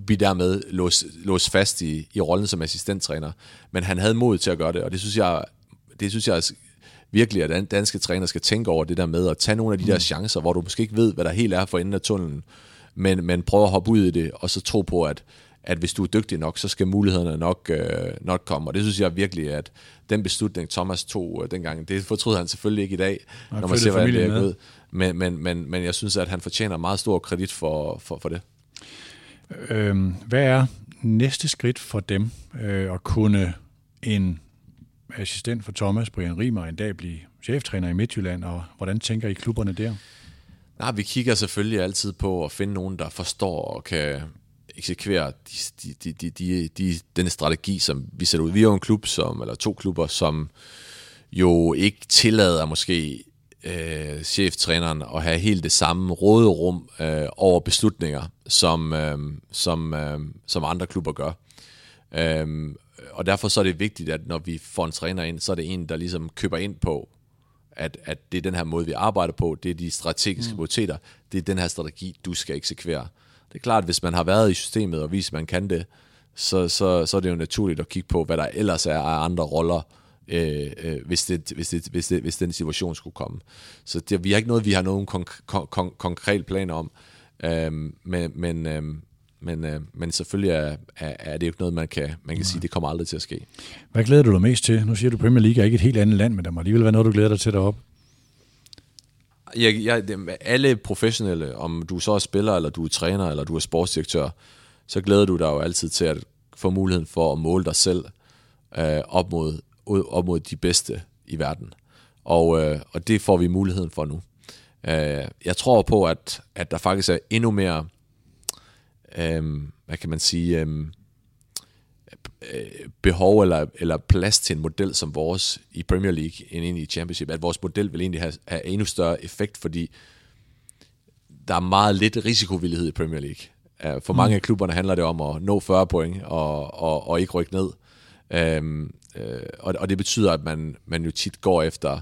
blive dermed låst, låst fast i, i rollen som assistenttræner. Men han havde mod til at gøre det, og det synes jeg, det synes jeg virkelig, at danske træner skal tænke over det der med at tage nogle af de der mm. chancer, hvor du måske ikke ved, hvad der helt er for enden af tunnelen, men, men prøve at hoppe ud i det, og så tro på, at, at hvis du er dygtig nok, så skal mulighederne nok, øh, nok komme. Og det synes jeg virkelig, at den beslutning, Thomas tog øh, dengang, det fortryder han selvfølgelig ikke i dag, når man ser, hvordan det er gået. Men, men, men, men jeg synes, at han fortjener meget stor kredit for, for, for det. Øh, hvad er næste skridt for dem øh, at kunne en assistent for Thomas, Brian Rimer, en dag blive cheftræner i Midtjylland, og hvordan tænker I klubberne der? Nej, vi kigger selvfølgelig altid på at finde nogen, der forstår og kan eksekvere de, de, de, de, de, den strategi, som vi sætter ud. Vi er jo en klub, som, eller to klubber, som jo ikke tillader måske øh, cheftræneren at have helt det samme råderum øh, over beslutninger, som, øh, som, øh, som andre klubber gør. Øh, og derfor så er det vigtigt, at når vi får en træner ind, så er det en, der ligesom køber ind på, at, at det er den her måde, vi arbejder på, det er de strategiske mm. prioriteter, det er den her strategi, du skal eksekvere. Det er klart, at hvis man har været i systemet og vist, at man kan det, så, så, så er det jo naturligt at kigge på, hvad der ellers er af andre roller, øh, øh, hvis, det, hvis, det, hvis, det, hvis den situation skulle komme. Så det, vi har ikke noget, vi har nogen konk- kon- konkret planer om, øh, men, men, øh, men, øh, men selvfølgelig er, er, er det jo ikke noget, man kan, man kan sige, det kommer aldrig til at ske. Hvad glæder du dig mest til? Nu siger du, Premier League er ikke et helt andet land, men der må alligevel være noget, du glæder dig til deroppe. Jeg, jeg, alle professionelle, om du så er spiller, eller du er træner, eller du er sportsdirektør, så glæder du dig jo altid til at få muligheden for at måle dig selv øh, op mod op mod de bedste i verden. Og, øh, og det får vi muligheden for nu. Øh, jeg tror på, at, at der faktisk er endnu mere, øh, hvad kan man sige, øh, behov eller, eller plads til en model som vores i Premier League end ind i Championship. At vores model vil egentlig have, have endnu større effekt, fordi der er meget lidt risikovillighed i Premier League. For mange af klubberne handler det om at nå 40 point og, og, og ikke rykke ned. Øhm, øh, og, og det betyder, at man, man jo tit går efter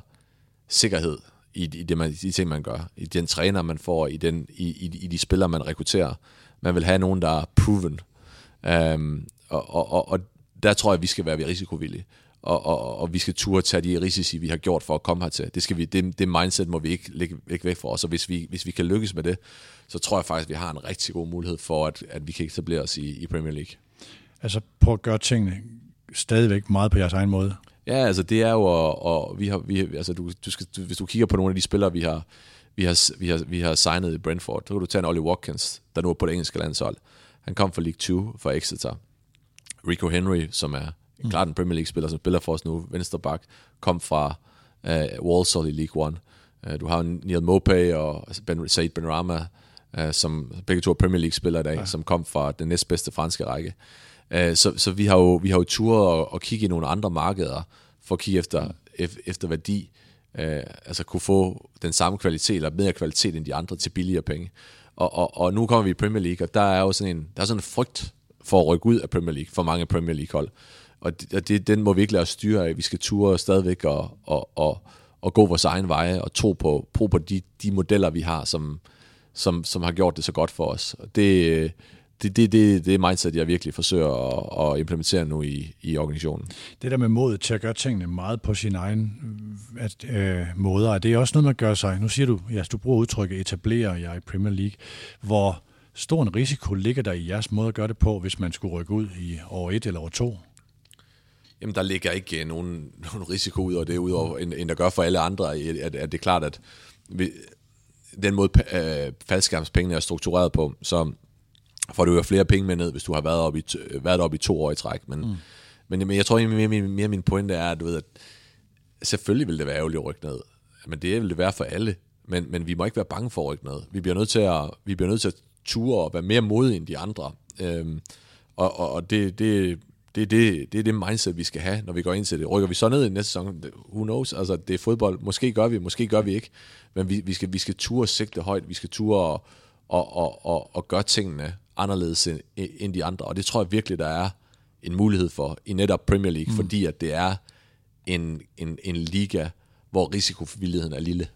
sikkerhed i, i det, man, de ting, man gør. I den træner, man får, i, den, i, i, i de spillere, man rekrutterer. Man vil have nogen, der er proven. Øhm, og, og, og, og der tror jeg, vi skal være risikovillige. Og, og, og vi skal turde tage de risici, vi har gjort for at komme hertil. Det, skal vi, det, det mindset må vi ikke lægge, lægge væk for os, og hvis vi, hvis vi kan lykkes med det, så tror jeg faktisk, vi har en rigtig god mulighed for, at, at vi kan etablere os i, i Premier League. Altså på at gøre tingene stadigvæk meget på jeres egen måde. Ja, altså det er jo, og, og vi har, vi, altså du, du skal, du, hvis du kigger på nogle af de spillere, vi har, vi har, vi har, vi har signet i Brentford, så kan du tage en Ollie Watkins, der nu er på det engelske landshold. Han kom fra League 2 fra Exeter. Rico Henry, som er mm. klart en Premier League-spiller, som spiller for os nu, venstreback, kom fra uh, Walsall i League 1. Uh, øh, du har Neil Mopay og ben, Said Benrahma, uh, som begge to er Premier League-spillere i dag, ja. som kom fra den næstbedste franske række. Øh, så, så vi har jo, vi har jo turet at, at kigge i nogle andre markeder, for at kigge efter, efter værdi, øh, altså kunne få den samme kvalitet, eller mere kvalitet end de andre til billigere penge. Og, og, og nu kommer vi i Premier League, og der er jo sådan en, der er sådan en frygt for at rykke ud af Premier League, for mange Premier League hold. Og det, og det, den må vi ikke lade os styre af. Vi skal ture stadigvæk og, og, og, og gå vores egen veje, og tro på, tro på de, de modeller, vi har, som, som, som har gjort det så godt for os. Og det, det, det, det, det er mindset, jeg virkelig forsøger at, at implementere nu i, i organisationen. Det der med modet til at gøre tingene meget på sin egen at, øh, måder, er det også noget, man gør sig? Nu siger du, ja, du bruger udtrykket etablerer jeg i Premier League. Hvor stor en risiko ligger der i jeres måde at gøre det på, hvis man skulle rykke ud i år 1 eller år 2? Jamen, der ligger ikke uh, nogen, nogen risiko ud over det, udover, end, end der gør for alle andre. At, at det er klart, at vi, den måde, uh, faldskærmspengene er struktureret på, så får du jo flere penge med ned, hvis du har været op i, været op i to år i træk. Men, mm. men, men jeg tror mere, mere, mere min pointe er, at du ved, at selvfølgelig vil det være ærgerligt at rykke ned. Men det vil det være for alle. Men, men vi må ikke være bange for at rykke ned. Vi bliver nødt til at, vi bliver nødt til at ture og være mere modige end de andre. Øhm, og, og, og det, det, det, det, det er det mindset, vi skal have, når vi går ind til det. Rykker vi så ned i næste sæson? Who knows? Altså, det er fodbold. Måske gør vi, måske gør vi ikke. Men vi, vi, skal, vi skal ture sigte højt. Vi skal ture og, og, og, og, og gøre tingene anderledes end, end de andre. Og det tror jeg virkelig, der er en mulighed for i netop Premier League, mm. fordi at det er en, en, en liga, hvor risikovilligheden er lille.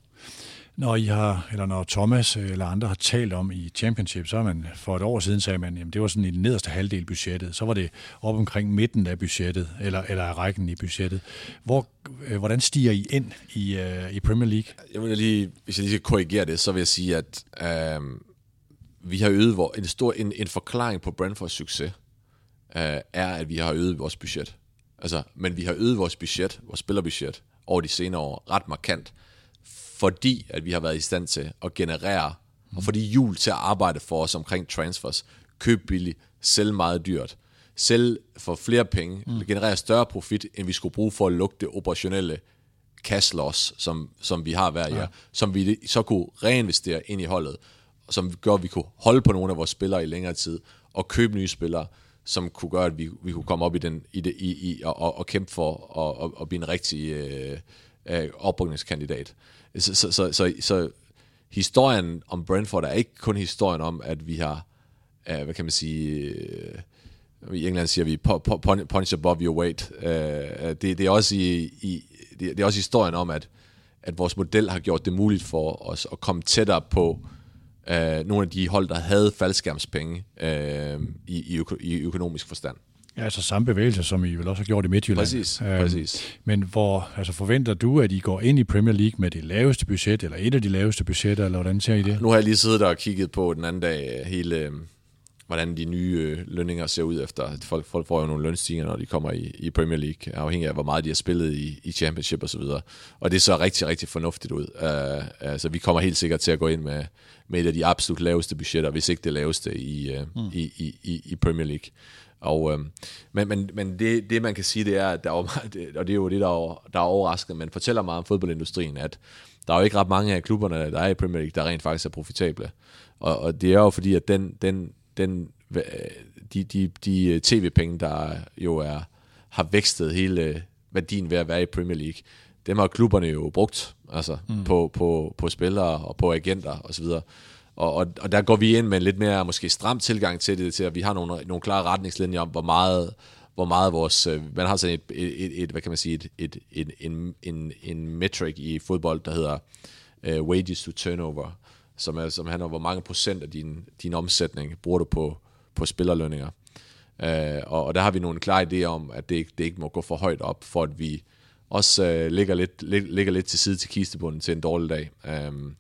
Når I har, eller når Thomas eller andre har talt om i Championship, så er man for et år siden sagde man, at det var sådan i den nederste halvdel budgettet. Så var det op omkring midten af budgettet, eller, eller af rækken i budgettet. Hvor, øh, hvordan stiger I ind i, uh, i Premier League? Jeg vil lige, hvis jeg lige skal korrigere det, så vil jeg sige, at uh, vi har øget hvor, en, stor, en, en forklaring på Brentfords succes, uh, er, at vi har øget vores budget. Altså, men vi har øget vores budget, vores spillerbudget, over de senere år ret markant fordi at vi har været i stand til at generere, mm. og fordi jul til at arbejde for os omkring transfers, køb billigt, sælge meget dyrt, sælge for flere penge, mm. generere større profit, end vi skulle bruge for at lukke det operationelle cash loss, som, som vi har hver ja. som vi så kunne reinvestere ind i holdet, som gør, at vi kunne holde på nogle af vores spillere i længere tid, og købe nye spillere, som kunne gøre, at vi, vi kunne komme op i den i det, i, i, og, og, og kæmpe for at og, og blive en rigtig øh, øh, oprykningskandidat. Så, så, så, så, så historien om Brentford er ikke kun historien om, at vi har, øh, hvad kan man sige, Øh, i England siger vi, punch above your weight. Uh, det, det, er også i, i, det, er også historien om, at, at vores model har gjort det muligt for os at komme tættere på uh, nogle af de hold, der havde faldskærmspenge uh, i, i, øko, i økonomisk forstand. Ja, altså samme bevægelse, som I vel også har gjort i Midtjylland. Præcis, præcis. Men hvor, altså forventer du, at I går ind i Premier League med det laveste budget, eller et af de laveste budgetter, eller hvordan ser I det? Nu har jeg lige siddet der og kigget på den anden dag øh, hele, øh, hvordan de nye øh, lønninger ser ud efter. Folk, folk får jo nogle lønstigninger, når de kommer i, i Premier League, afhængig af, hvor meget de har spillet i, i Championship osv. Og, og det ser rigtig, rigtig fornuftigt ud. Uh, altså, vi kommer helt sikkert til at gå ind med, med et af de absolut laveste budgetter, hvis ikke det laveste i, uh, mm. i, i, i, i Premier League. Og, øh, men men, men det, det, man kan sige, det er, at der er, og det er jo det, der er, der er overraskende, men fortæller meget om fodboldindustrien, at der er jo ikke ret mange af klubberne, der er i Premier League, der rent faktisk er profitable. Og, og det er jo fordi, at den, den, den, de, de, de tv-penge, der jo er, har vækstet hele værdien ved at være i Premier League, dem har klubberne jo brugt altså, mm. på, på, på spillere og på agenter osv., og, og, og der går vi ind med en lidt mere måske stram tilgang til det, til at vi har nogle, nogle klare retningslinjer om, hvor meget, hvor meget vores, øh, man har sådan et, et, et, et hvad kan man sige, et, et, et, en, en, en metric i fodbold, der hedder uh, wages to turnover, som, er, som handler om, hvor mange procent af din, din omsætning bruger du på, på spillerlønninger. Uh, og, og der har vi nogle klare idéer om, at det, det ikke må gå for højt op, for at vi også uh, ligger, lidt, ligger lidt til side til kistebunden til en dårlig dag. Um,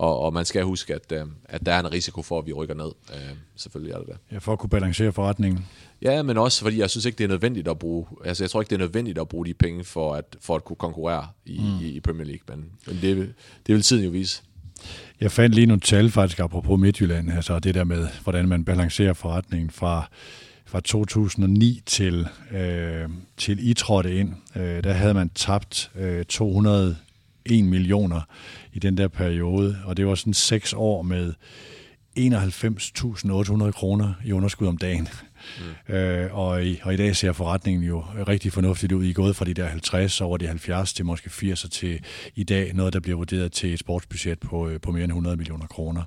og, og man skal huske, at, øh, at der er en risiko for, at vi rykker ned. Øh, selvfølgelig er det det. Ja, for at kunne balancere forretningen. Ja, men også fordi jeg synes ikke, det er nødvendigt at bruge, altså jeg tror ikke, det er nødvendigt at bruge de penge for at, for at kunne konkurrere i, mm. i, i Premier League, men, men det, det vil tiden jo vise. Jeg fandt lige nogle tal faktisk apropos Midtjylland, altså det der med, hvordan man balancerer forretningen fra fra 2009 til, øh, til I trådte ind, øh, der havde man tabt øh, 201 millioner i den der periode, og det var sådan seks år med 91.800 kroner i underskud om dagen. Mm. Øh, og, i, og i dag ser forretningen jo rigtig fornuftigt ud. I er gået fra de der 50 over de 70 til måske 80 til i dag noget, der bliver vurderet til et sportsbudget på, øh, på mere end 100 millioner kroner.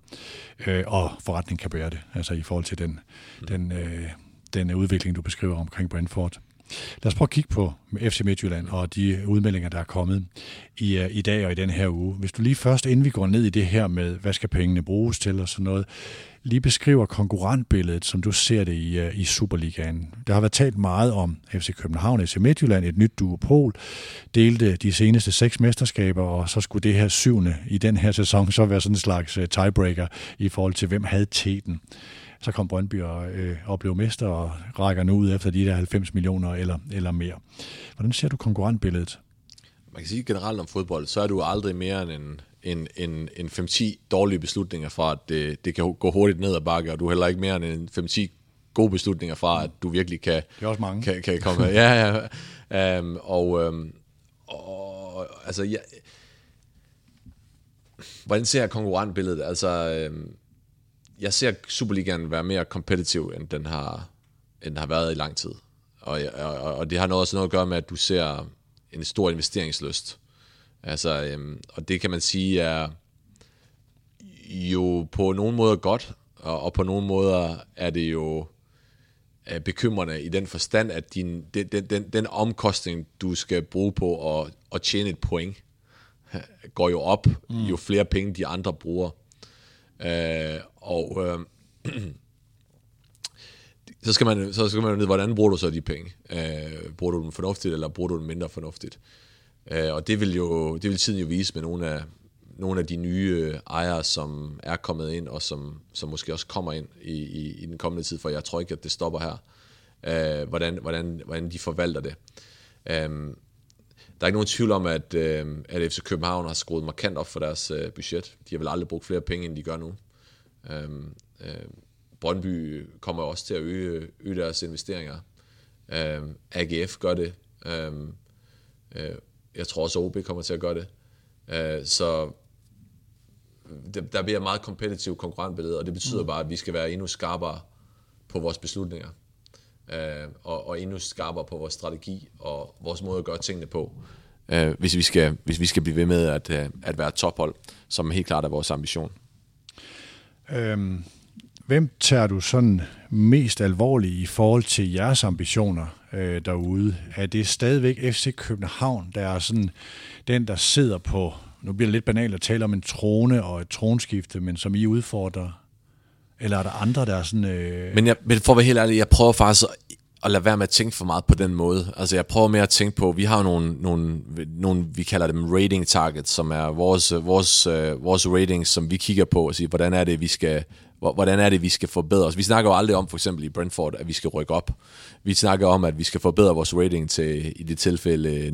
Øh, og forretningen kan bære det, altså i forhold til den, mm. den, øh, den udvikling, du beskriver omkring Brentford lad os prøve at kigge på FC Midtjylland og de udmeldinger, der er kommet i, øh, i dag og i den her uge. Hvis du lige først, inden vi går ned i det her med, hvad skal pengene bruges til og sådan noget, lige beskriver konkurrentbilledet, som du ser det i, øh, i Superligaen. Der har været talt meget om FC København, og FC Midtjylland, et nyt duopol, delte de seneste seks mesterskaber, og så skulle det her syvende i den her sæson så være sådan en slags øh, tiebreaker i forhold til, hvem havde teten. Så kom Brøndby og, øh, og blev mester og rækker nu ud efter de der 90 millioner eller, eller mere. Hvordan ser du konkurrentbilledet? Man kan sige generelt om fodbold, så er du aldrig mere end en, en, en, en 5-10 dårlige beslutninger fra, at det, det kan gå hurtigt ned ad bakke, og du er heller ikke mere end en 5-10 gode beslutninger fra, at du virkelig kan, det er også mange. kan, kan komme. ja, ja. Um, og, um, og altså, ja, hvordan ser jeg konkurrentbilledet? Altså, um, jeg ser Superligaen være mere kompetitiv, end den har, end den har været i lang tid. Og, og, og det har noget, også noget at gøre med, at du ser en stor investeringsløst. Altså, øhm, og det kan man sige er jo på nogle måder godt, og, og på nogle måder er det jo er bekymrende i den forstand, at din, den, den, den omkostning, du skal bruge på at, at tjene et point, går jo op, mm. jo flere penge de andre bruger. Øh, og øh, så skal man så skal man vide, hvordan bruger du så de penge? Øh, bruger du dem fornuftigt, eller bruger du dem mindre fornuftigt? Øh, og det vil jo det vil tiden jo vise med nogle af nogle af de nye øh, ejere, som er kommet ind, og som, som måske også kommer ind i, i, i den kommende tid, for jeg tror ikke, at det stopper her, øh, hvordan, hvordan, hvordan de forvalter det. Øh, der er ikke nogen tvivl om, at, øh, at FC København har skruet markant op for deres øh, budget. De har vel aldrig brugt flere penge, end de gør nu. Øh, øh, Brøndby kommer også til at øge, øge deres investeringer. Øh, AGF gør det. Øh, øh, jeg tror også, OB kommer til at gøre det. Øh, så der bliver meget kompetitiv konkurrentbillede, og det betyder mm. bare, at vi skal være endnu skarpere på vores beslutninger. Øh, og, og endnu skarpere på vores strategi og vores måde at gøre tingene på. Øh, hvis, vi skal, hvis vi skal blive ved med at, øh, at være tophold, som helt klart er vores ambition. Øhm, hvem tager du sådan mest alvorligt i forhold til jeres ambitioner øh, derude? Er det stadigvæk FC København, der er sådan den, der sidder på, nu bliver det lidt banalt at tale om en trone og et tronskifte, men som I udfordrer? Eller er der andre, der er sådan... Øh... Men, jeg, men for at være helt ærlig, jeg prøver faktisk at, at lade være med at tænke for meget på den måde. Altså jeg prøver mere at tænke på, vi har nogle, nogle, nogle vi kalder dem rating targets, som er vores, vores, øh, vores ratings, som vi kigger på og siger, hvordan er det, vi skal, hvordan er det, vi skal forbedre os. Vi snakker jo aldrig om, for eksempel i Brentford, at vi skal rykke op. Vi snakker om, at vi skal forbedre vores rating til, i det tilfælde,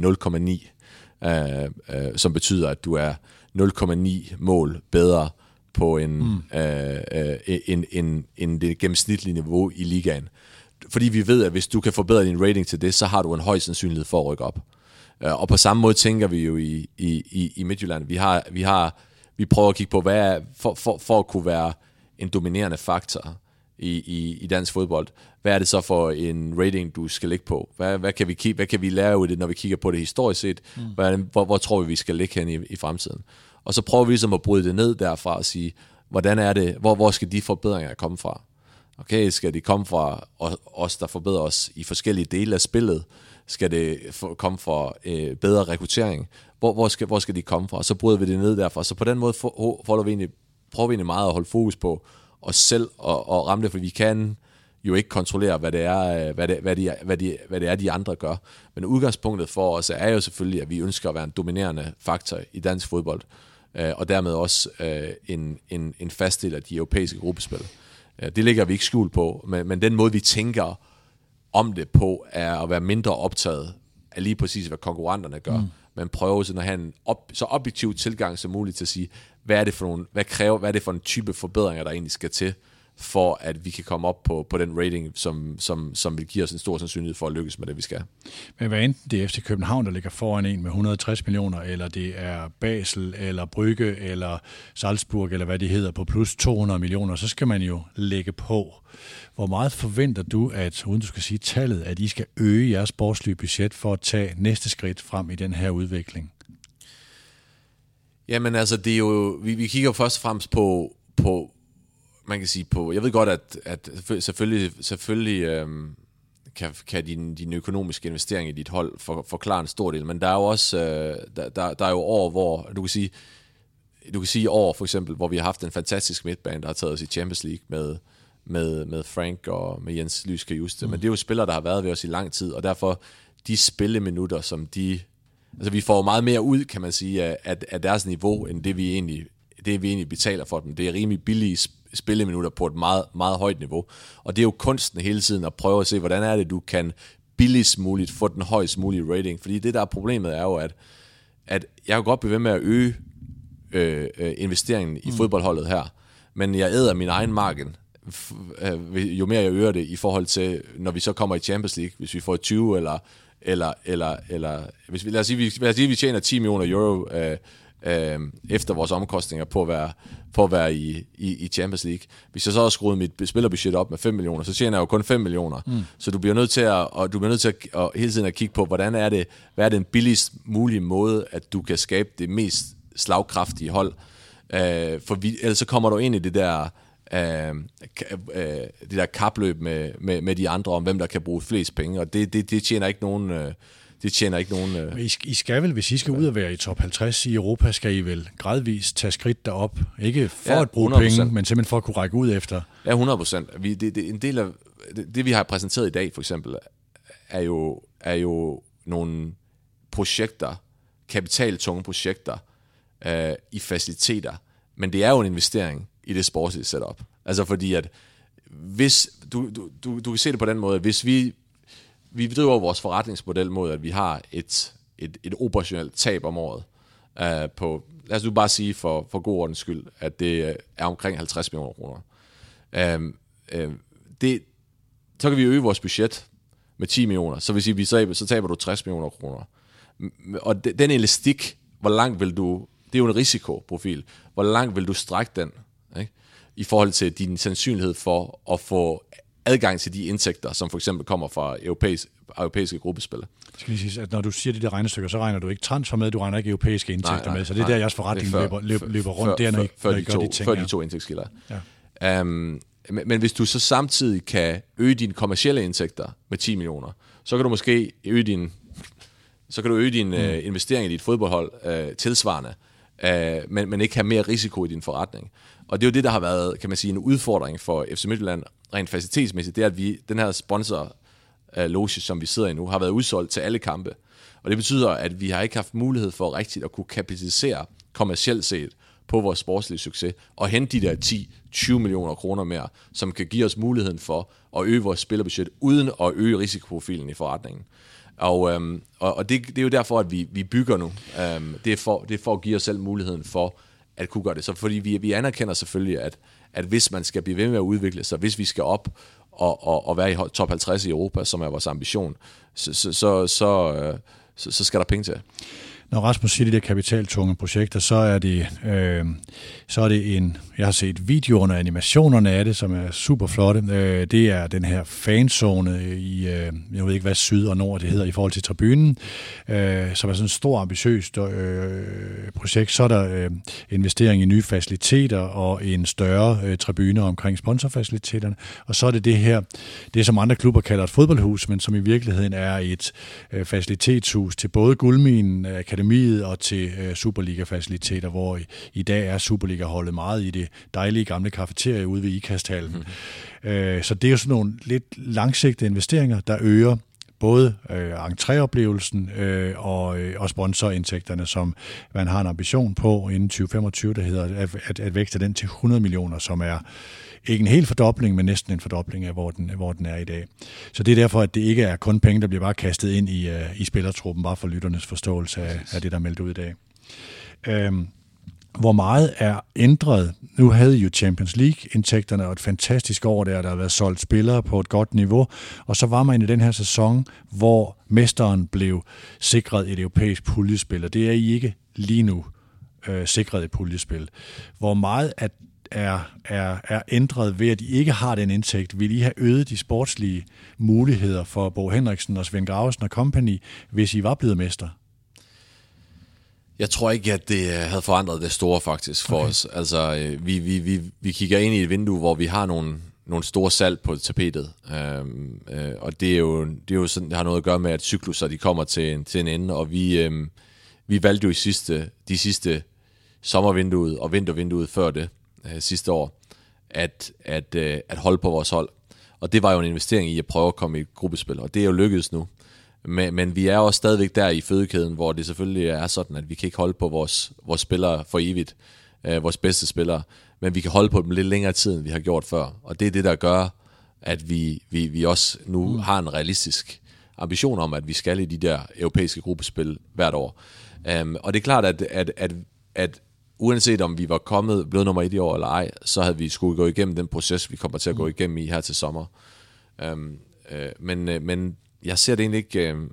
0,9, øh, øh, som betyder, at du er 0,9 mål bedre på en, mm. øh, øh, en, en, en det gennemsnitlige niveau i ligaen. Fordi vi ved, at hvis du kan forbedre din rating til det, så har du en høj sandsynlighed for at rykke op. Øh, og på samme måde tænker vi jo i, i, i, i Midtjylland. Vi, har, vi, har, vi prøver at kigge på, hvad er, for, for, for at kunne være en dominerende faktor i, i, i dansk fodbold, hvad er det så for en rating, du skal ligge på? Hvad, hvad, kan, vi, hvad kan vi lære ud af det, når vi kigger på det historisk set? Mm. Hvad, hvor, hvor tror vi, vi skal ligge hen i, i fremtiden? Og så prøver vi ligesom at bryde det ned derfra og sige, hvordan er det, hvor, hvor skal de forbedringer komme fra? Okay, skal de komme fra os, der forbedrer os i forskellige dele af spillet? Skal det komme fra øh, bedre rekruttering? Hvor, hvor, skal, hvor skal de komme fra? Og så bryder vi det ned derfra. Så på den måde for, vi egentlig, prøver vi egentlig meget at holde fokus på os selv og, og ramme det, for vi kan jo ikke kontrollere, hvad det er, øh, hvad det, hvad de, hvad de, hvad det er, de andre gør. Men udgangspunktet for os er jo selvfølgelig, at vi ønsker at være en dominerende faktor i dansk fodbold øh, og dermed også øh, en, en, en fast del af de europæiske gruppespil. Det ligger vi ikke skjult på, men, men den måde, vi tænker om det på, er at være mindre optaget af lige præcis, hvad konkurrenterne gør, mm. men prøve sådan at have en op, så objektiv tilgang som muligt til at sige, hvad er det for nogle, hvad kræver, hvad er det for en type forbedringer, der egentlig skal til, for at vi kan komme op på, på den rating, som, som, som vil give os en stor sandsynlighed for at lykkes med det, vi skal. Men hvad enten det er FC København, der ligger foran en med 160 millioner, eller det er Basel, eller Brygge, eller Salzburg, eller hvad det hedder, på plus 200 millioner, så skal man jo lægge på. Hvor meget forventer du, at, uden du skal sige tallet, at I skal øge jeres sportslige budget for at tage næste skridt frem i den her udvikling? Jamen altså, det er jo, vi, vi kigger først og fremmest på, på man kan sige på, jeg ved godt, at, at selvfølgelig, selvfølgelig øhm, kan, kan din, din økonomiske investering i dit hold for, forklare en stor del, men der er jo også øh, der, der, der er jo år, hvor du kan sige, du kan sige år for eksempel, hvor vi har haft en fantastisk midtbane, der har taget os i Champions League med, med, med Frank og med Jens Lyske Juste. Mm. Men det er jo spillere, der har været ved os i lang tid, og derfor de spilleminutter, som de... Altså vi får meget mere ud, kan man sige, af, af deres niveau, end det vi egentlig det vi egentlig betaler for dem. Det er rimelig billige spilleminutter på et meget, meget højt niveau. Og det er jo kunsten hele tiden at prøve at se, hvordan er det, du kan billigst muligt få den højst mulige rating. Fordi det, der er problemet, er jo, at, at jeg kan godt blive ved med at øge øh, øh, investeringen i mm. fodboldholdet her, men jeg æder min egen marken, øh, jo mere jeg øger det i forhold til, når vi så kommer i Champions League, hvis vi får 20 eller eller, eller, eller hvis vi, lad os sige, vi, lad os sige, vi tjener 10 millioner euro øh, øh, efter vores omkostninger på at være, på at være i, i, i Champions League. Hvis jeg så har skruet mit spillerbudget op med 5 millioner, så tjener jeg jo kun 5 millioner. Mm. Så du bliver nødt til at, og du bliver nødt til at, at, hele tiden at kigge på, hvordan er det, hvad er den billigst mulige måde, at du kan skabe det mest slagkraftige hold. Øh, for vi, ellers så kommer du ind i det der, øh, øh, det der kapløb med, med, med de andre om, hvem der kan bruge flest penge, og det, det, det tjener ikke nogen... Øh, det tjener ikke nogen... Øh... I, I skal vel, hvis I skal ud og være i top 50 i Europa, skal I vel gradvist tage skridt derop. Ikke for ja, at bruge 100%. penge, men simpelthen for at kunne række ud efter. Ja, 100 procent. Det, det, en del af det, det, vi har præsenteret i dag, for eksempel, er jo, er jo nogle projekter, kapitaltunge projekter øh, i faciliteter. Men det er jo en investering i det sportslige setup. Altså fordi at hvis, du, du, du, du kan se det på den måde, hvis vi vi driver vores forretningsmodel mod, at vi har et, et, et operationelt tab om året uh, på, lad os nu bare sige for, for god ordens skyld, at det er omkring 50 millioner kroner. Uh, uh, det, så kan vi øge vores budget med 10 millioner, så vil sige, vi så, så taber du 60 millioner kroner. Og den elastik, hvor langt vil du, det er jo en risikoprofil, hvor langt vil du strække den, ikke? i forhold til din sandsynlighed for at få adgang til de indtægter, som for eksempel kommer fra europæisk, europæiske gruppespil. Jeg skal lige sige, at når du siger de der regnestykker, så regner du ikke transfer med, du regner ikke europæiske indtægter nej, nej, med, så det er nej, der, jeres forretning før, løber, løber, løber rundt, før, der, når, I, før, når I de to, de ting, Før de to indtægtskilder. Ja. Um, men, men hvis du så samtidig kan øge dine kommercielle indtægter med 10 millioner, så kan du måske øge din, så kan du øge din mm. uh, investering i dit fodboldhold uh, tilsvarende, uh, men, men ikke have mere risiko i din forretning. Og det er jo det, der har været, kan man sige, en udfordring for FC Midtjylland rent facilitetsmæssigt, det er, at vi, den her sponsor øh, loge, som vi sidder i nu, har været udsolgt til alle kampe. Og det betyder, at vi har ikke haft mulighed for rigtigt at kunne kapitalisere kommercielt set på vores sportslige succes, og hente de der 10-20 millioner kroner mere, som kan give os muligheden for at øge vores spillerbudget, uden at øge risikoprofilen i forretningen. Og, øhm, og, og det, det er jo derfor, at vi, vi bygger nu. Øhm, det, er for, det er for at give os selv muligheden for at kunne gøre det. Så fordi vi, vi anerkender selvfølgelig, at, at hvis man skal blive ved med at udvikle sig, hvis vi skal op og, og, og være i top 50 i Europa, som er vores ambition, så, så, så, så, øh, så, så skal der penge til når Rasmus siger de der kapitaltunge projekter, så er det, øh, så er det en, jeg har set videoerne og animationerne af det, som er super flotte. Øh, det er den her fanzone i, øh, jeg ved ikke hvad syd og nord det hedder i forhold til tribunen, øh, som er sådan et stort ambitiøst øh, projekt. Så er der øh, investering i nye faciliteter og en større øh, tribune omkring sponsorfaciliteterne. Og så er det det her, det som andre klubber kalder et fodboldhus, men som i virkeligheden er et øh, facilitetshus til både Guldminen, øh, akademiet og til øh, Superliga-faciliteter, hvor i, i dag er Superliga-holdet meget i det dejlige gamle kafeterie ude ved Ikasthallen. Mm-hmm. Øh, så det er jo sådan nogle lidt langsigtede investeringer, der øger både øh, entréoplevelsen øh, og, øh, og sponsorindtægterne, som man har en ambition på inden 2025, der hedder at, at, at vækste den til 100 millioner, som er ikke en helt fordobling, men næsten en fordobling af, hvor den, hvor den er i dag. Så det er derfor, at det ikke er kun penge, der bliver bare kastet ind i, uh, i spillertruppen, bare for lytternes forståelse af, af det, der er meldt ud i dag. Øhm, hvor meget er ændret. Nu havde I jo Champions League-indtægterne og et fantastisk år der, der har været solgt spillere på et godt niveau, og så var man i den her sæson, hvor mesteren blev sikret et europæisk puljespil, og det er I ikke lige nu øh, sikret et puljespil. Hvor meget af er, er, er ændret ved, at de ikke har den indtægt? Vil I have øget de sportslige muligheder for Bo Henriksen og Svend Gravesen og company, hvis I var blevet mester? Jeg tror ikke, at det øh, havde forandret det store faktisk for okay. os. Altså, øh, vi, vi, vi, vi kigger ind i et vindue, hvor vi har nogle, nogle store salg på tapetet. Øhm, øh, og det er, jo, det er jo sådan, det har noget at gøre med, at cykluser de kommer til en, til en ende, og vi, øh, vi valgte jo i sidste, de sidste sommervinduet og vintervinduet før det øh, sidste år, at, at, øh, at holde på vores hold. Og det var jo en investering i at prøve at komme i et gruppespil, og det er jo lykkedes nu. Men, men vi er også stadigvæk der i fødekæden, hvor det selvfølgelig er sådan, at vi kan ikke holde på vores, vores spillere for evigt, øh, vores bedste spillere, men vi kan holde på dem lidt længere tid, end vi har gjort før. Og det er det, der gør, at vi, vi, vi også nu mm. har en realistisk ambition om, at vi skal i de der europæiske gruppespil hvert år. Um, og det er klart, at, at, at, at uanset om vi var kommet blevet nummer et i år eller ej, så havde vi skulle gå igennem den proces, vi kommer til at gå mm. igennem i her til sommer. Um, uh, men, uh, men jeg ser det egentlig ikke uh,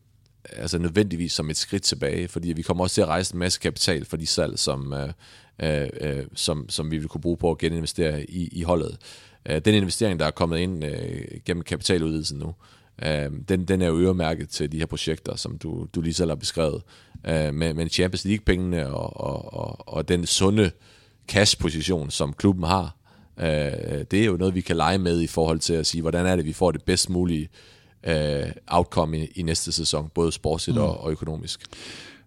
altså nødvendigvis som et skridt tilbage, fordi vi kommer også til at rejse en masse kapital for de salg, som, uh, uh, som, som vi vil kunne bruge på at geninvestere i, i holdet. Uh, den investering, der er kommet ind uh, gennem kapitaludvidelsen nu, Uh, den, den er jo øremærket til de her projekter, som du, du lige selv har beskrevet. Uh, med, med Champions League-pengene og, og, og, og den sunde cash-position, som klubben har, uh, det er jo noget, vi kan lege med i forhold til at sige, hvordan er det, vi får det bedst mulige uh, outcome i, i næste sæson, både sportsligt mm. og, og økonomisk.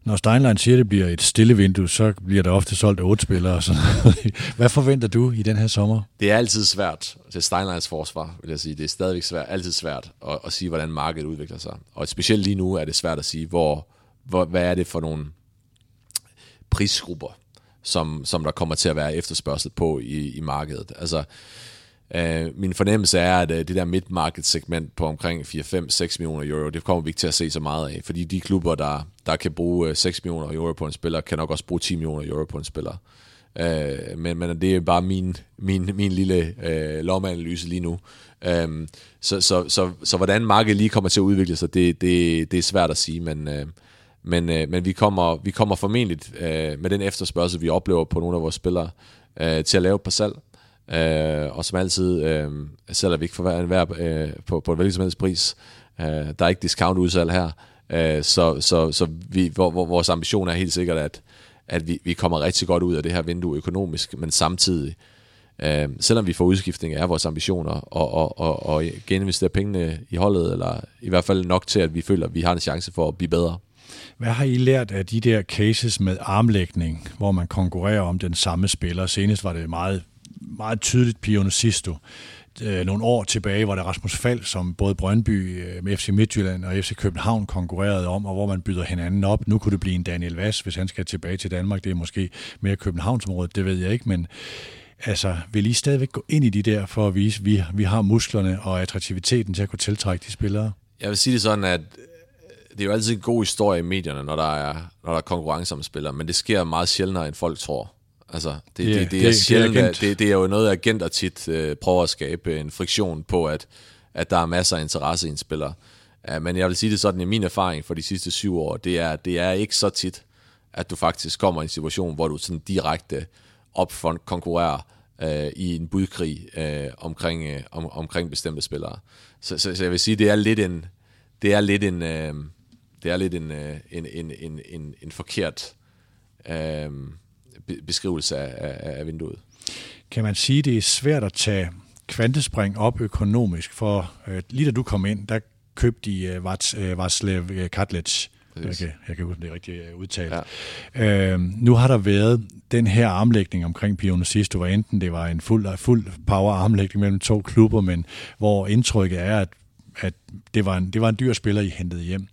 Når Steinlein siger, at det bliver et stille vindue, så bliver der ofte solgt otte spillere. Så. Hvad forventer du i den her sommer? Det er altid svært til Steinleins forsvar, vil jeg sige. Det er stadigvæk svært, altid svært at, at sige, hvordan markedet udvikler sig. Og specielt lige nu er det svært at sige, hvor, hvor, hvad er det for nogle prisgrupper, som, som der kommer til at være efterspørgsel på i, i markedet. Altså, øh, min fornemmelse er, at øh, det der mid segment på omkring 4-5-6 millioner euro, det kommer vi ikke til at se så meget af, fordi de klubber, der, der kan bruge øh, 6 millioner euro på en spiller, kan nok også bruge 10 millioner euro på en spiller. Øh, men, men det er bare min, min, min lille øh, lommeanalyse lige nu. Øh, så, så, så, så hvordan markedet lige kommer til at udvikle sig, det, det, det er svært at sige, men, Øh, men, øh, men vi, kommer, vi kommer formentlig øh, med den efterspørgsel, vi oplever på nogle af vores spillere, øh, til at lave et par salg. Øh, og som altid øh, sælger vi ikke for hver, hver øh, på, på en hvilken som helst pris. Øh, der er ikke discount udsalg her. Øh, så så, så vi, hvor, hvor, vores ambition er helt sikkert, at, at vi, vi kommer rigtig godt ud af det her vindue økonomisk, men samtidig, øh, selvom vi får udskiftning af vores ambitioner og, og, og, og geninvestere pengene i holdet, eller i hvert fald nok til, at vi føler, at vi har en chance for at blive bedre. Hvad har I lært af de der cases med armlægning, hvor man konkurrerer om den samme spiller? Senest var det meget meget tydeligt Pio Sisto. Øh, nogle år tilbage var det Rasmus Fald, som både Brøndby øh, med FC Midtjylland og FC København konkurrerede om, og hvor man byder hinanden op. Nu kunne det blive en Daniel Vass, hvis han skal tilbage til Danmark. Det er måske mere Københavnsområdet, det ved jeg ikke, men altså, vil I stadigvæk gå ind i de der for at vise, at vi, vi har musklerne og attraktiviteten til at kunne tiltrække de spillere? Jeg vil sige det sådan, at det er jo altid en god historie i medierne, når der er, når der er konkurrence om spillere, men det sker meget sjældnere, end folk tror. Altså, det, yeah, det, det, er sjældent, det, er det, det er jo noget, agenter tit øh, prøver at skabe en friktion på, at, at der er masser af interesse i en spiller. Uh, men jeg vil sige det sådan, i min erfaring for de sidste syv år, det er, det er ikke så tit, at du faktisk kommer i en situation, hvor du sådan direkte opfront konkurrerer uh, i en budkrig uh, omkring, uh, om, omkring bestemte spillere. Så, så, så jeg vil sige, det er lidt en, det er lidt en, uh, det er lidt en, uh, en, en, en, en, en forkert uh, beskrivelse af, af vinduet. Kan man sige, det er svært at tage kvantespring op økonomisk, for øh, lige da du kom ind, der købte de øh, Varslev øh, Katlec. Jeg kan, jeg kan huske, det rigtigt øh, udtalt. Ja. Øh, nu har der været den her armlægning omkring Pioner sidst, hvor enten det var en fuld, fuld power armlægning mellem to klubber, men hvor indtrykket er, at, at det, var en, det var en dyr spiller, I hentede hjem.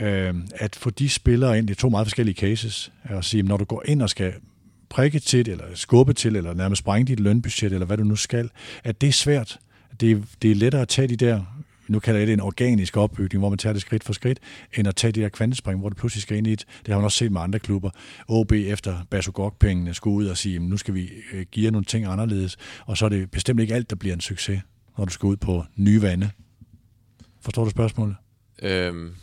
Øh, at få de spillere ind, det er to meget forskellige cases, at sige, når du går ind og skal prikke til, eller skubbe til, eller nærmest sprænge dit lønbudget, eller hvad du nu skal, at det er svært. Det er, det er lettere at tage de der, nu kalder jeg det en organisk opbygning, hvor man tager det skridt for skridt, end at tage de der kvantespring, hvor du pludselig skal ind i et. Det har man også set med andre klubber. OB efter Basogok-pengene skulle ud og sige, nu skal vi øh, give nogle ting anderledes, og så er det bestemt ikke alt, der bliver en succes, når du skal ud på nye vande. Forstår du spørgsmålet? Øhm,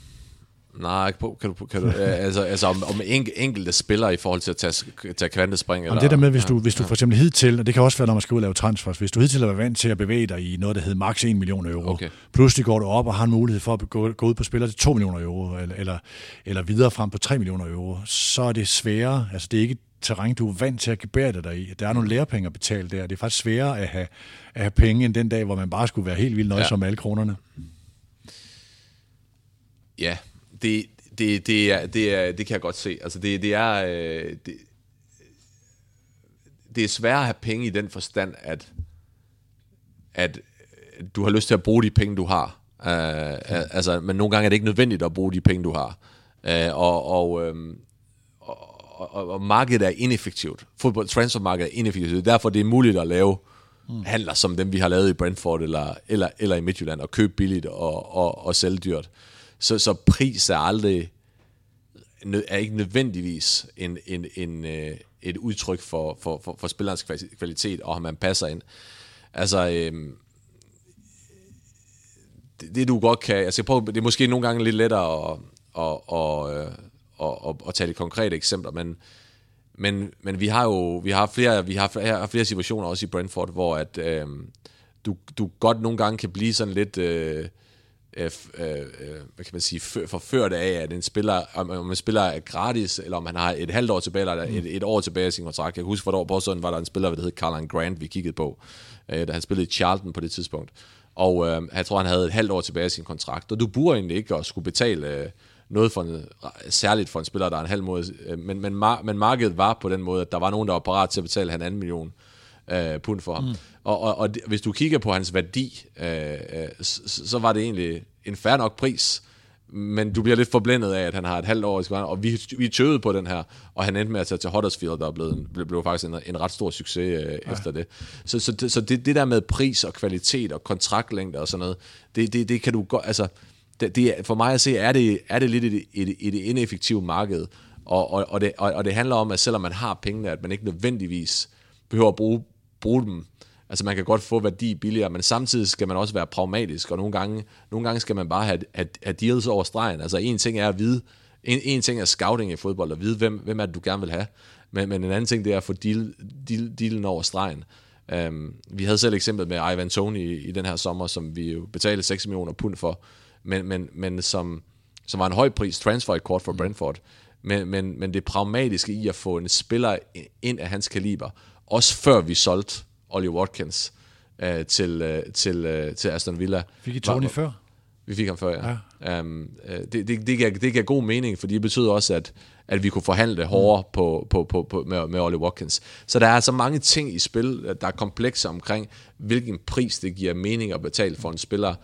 Nej, kan du, kan du, altså, altså om, om enkelte spillere i forhold til at tage, tage kvantespring? Eller, det der med, hvis du, hvis du for eksempel hidtil, og det kan også være, når man skal ud og lave transfers, hvis du hidtil er vant til at bevæge dig i noget, der hedder maks 1 million euro, okay. pludselig går du op og har en mulighed for at gå, gå ud på spillere til 2 millioner euro, eller, eller, eller videre frem på 3 millioner euro, så er det sværere, altså det er ikke terræn, du er vant til at gebære dig der i. Der er nogle lærepenge at betale der. Det er faktisk sværere at have, at have penge end den dag, hvor man bare skulle være helt vildt nøjsom ja. med alle kronerne. Ja, det, det, det, er, det, er, det kan jeg godt se. Altså det, det er... Øh, det, det er svært at have penge i den forstand, at, at du har lyst til at bruge de penge, du har. Uh, ja. altså, men nogle gange er det ikke nødvendigt at bruge de penge, du har. Uh, og, og, um, og, og, og markedet er ineffektivt. Fodbold transfermarkedet er ineffektivt. Er derfor, det er muligt at lave mm. handler som dem, vi har lavet i Brentford eller, eller, eller i Midtjylland, og købe billigt og, og, og sælge dyrt. Så, så pris er aldrig er ikke nødvendigvis en, en, en, øh, et udtryk for, for, for, for spillerens kvalitet, og om man passer ind. Altså, øhm, det, det du godt kan, altså prøver, det er måske nogle gange lidt lettere at, at, at, at, at, at, at tage et konkrete eksempler, men, men, men vi har jo vi har flere, vi har flere, flere situationer også i Brentford, hvor at, øhm, du, du godt nogle gange kan blive sådan lidt... Øh, Øh, øh, øh, hvad kan man sige, forført af, at en spiller, om, en spiller er gratis, eller om han har et halvt år tilbage, eller et, et år tilbage i sin kontrakt. Jeg kan huske, for et år på sådan var der en spiller, der hed Carlan Grant, vi kiggede på, øh, da han spillede i Charlton på det tidspunkt. Og øh, jeg tror, han havde et halvt år tilbage i sin kontrakt. Og du burde egentlig ikke at skulle betale øh, noget for en, særligt for en spiller, der er en halv måde. Øh, men, men, mar- men markedet var på den måde, at der var nogen, der var parat til at betale han anden million øh, pund for ham. Mm. Og, og, og hvis du kigger på hans værdi, øh, øh, så, så var det egentlig en fair nok pris, men du bliver lidt forblændet af, at han har et halvt år i og vi, vi tøvede på den her, og han endte med at tage til Huddersfield, der blev, blev, blev faktisk en, en ret stor succes øh, ja. efter det. Så, så, så det, det der med pris og kvalitet og kontraktlængde og sådan noget, det, det, det kan du godt, altså, det, det, for mig at se, er det, er det lidt et, et, et ineffektivt marked, og, og, og, det, og, og det handler om, at selvom man har pengene, at man ikke nødvendigvis behøver at bruge, bruge dem Altså man kan godt få værdi billigere, men samtidig skal man også være pragmatisk, og nogle gange, nogle gange skal man bare have, have, have deals over stregen. Altså en ting er at vide, en, en ting er scouting i fodbold, og vide, hvem, hvem er det, du gerne vil have. Men, men en anden ting, det er at få deal, deal, dealen over stregen. Um, vi havde selv eksempel med Ivan Tony i, i den her sommer, som vi jo betalte 6 millioner pund for, men, men, men som, som var en høj pris, transfer kort for Brentford. Men, men, men det pragmatiske i at få en spiller ind af hans kaliber, også før vi solgte Ollie Watkins øh, til, øh, til, øh, til Aston Villa. Fik I Tony var, før? Vi fik ham før, ja. ja. Um, det, det, det, gav, det gav god mening, fordi det betyder også, at, at vi kunne forhandle hårdere mm. på, på, på, på, med, med Ollie Watkins. Så der er altså mange ting i spil, der er komplekse omkring, hvilken pris det giver mening at betale for en spiller.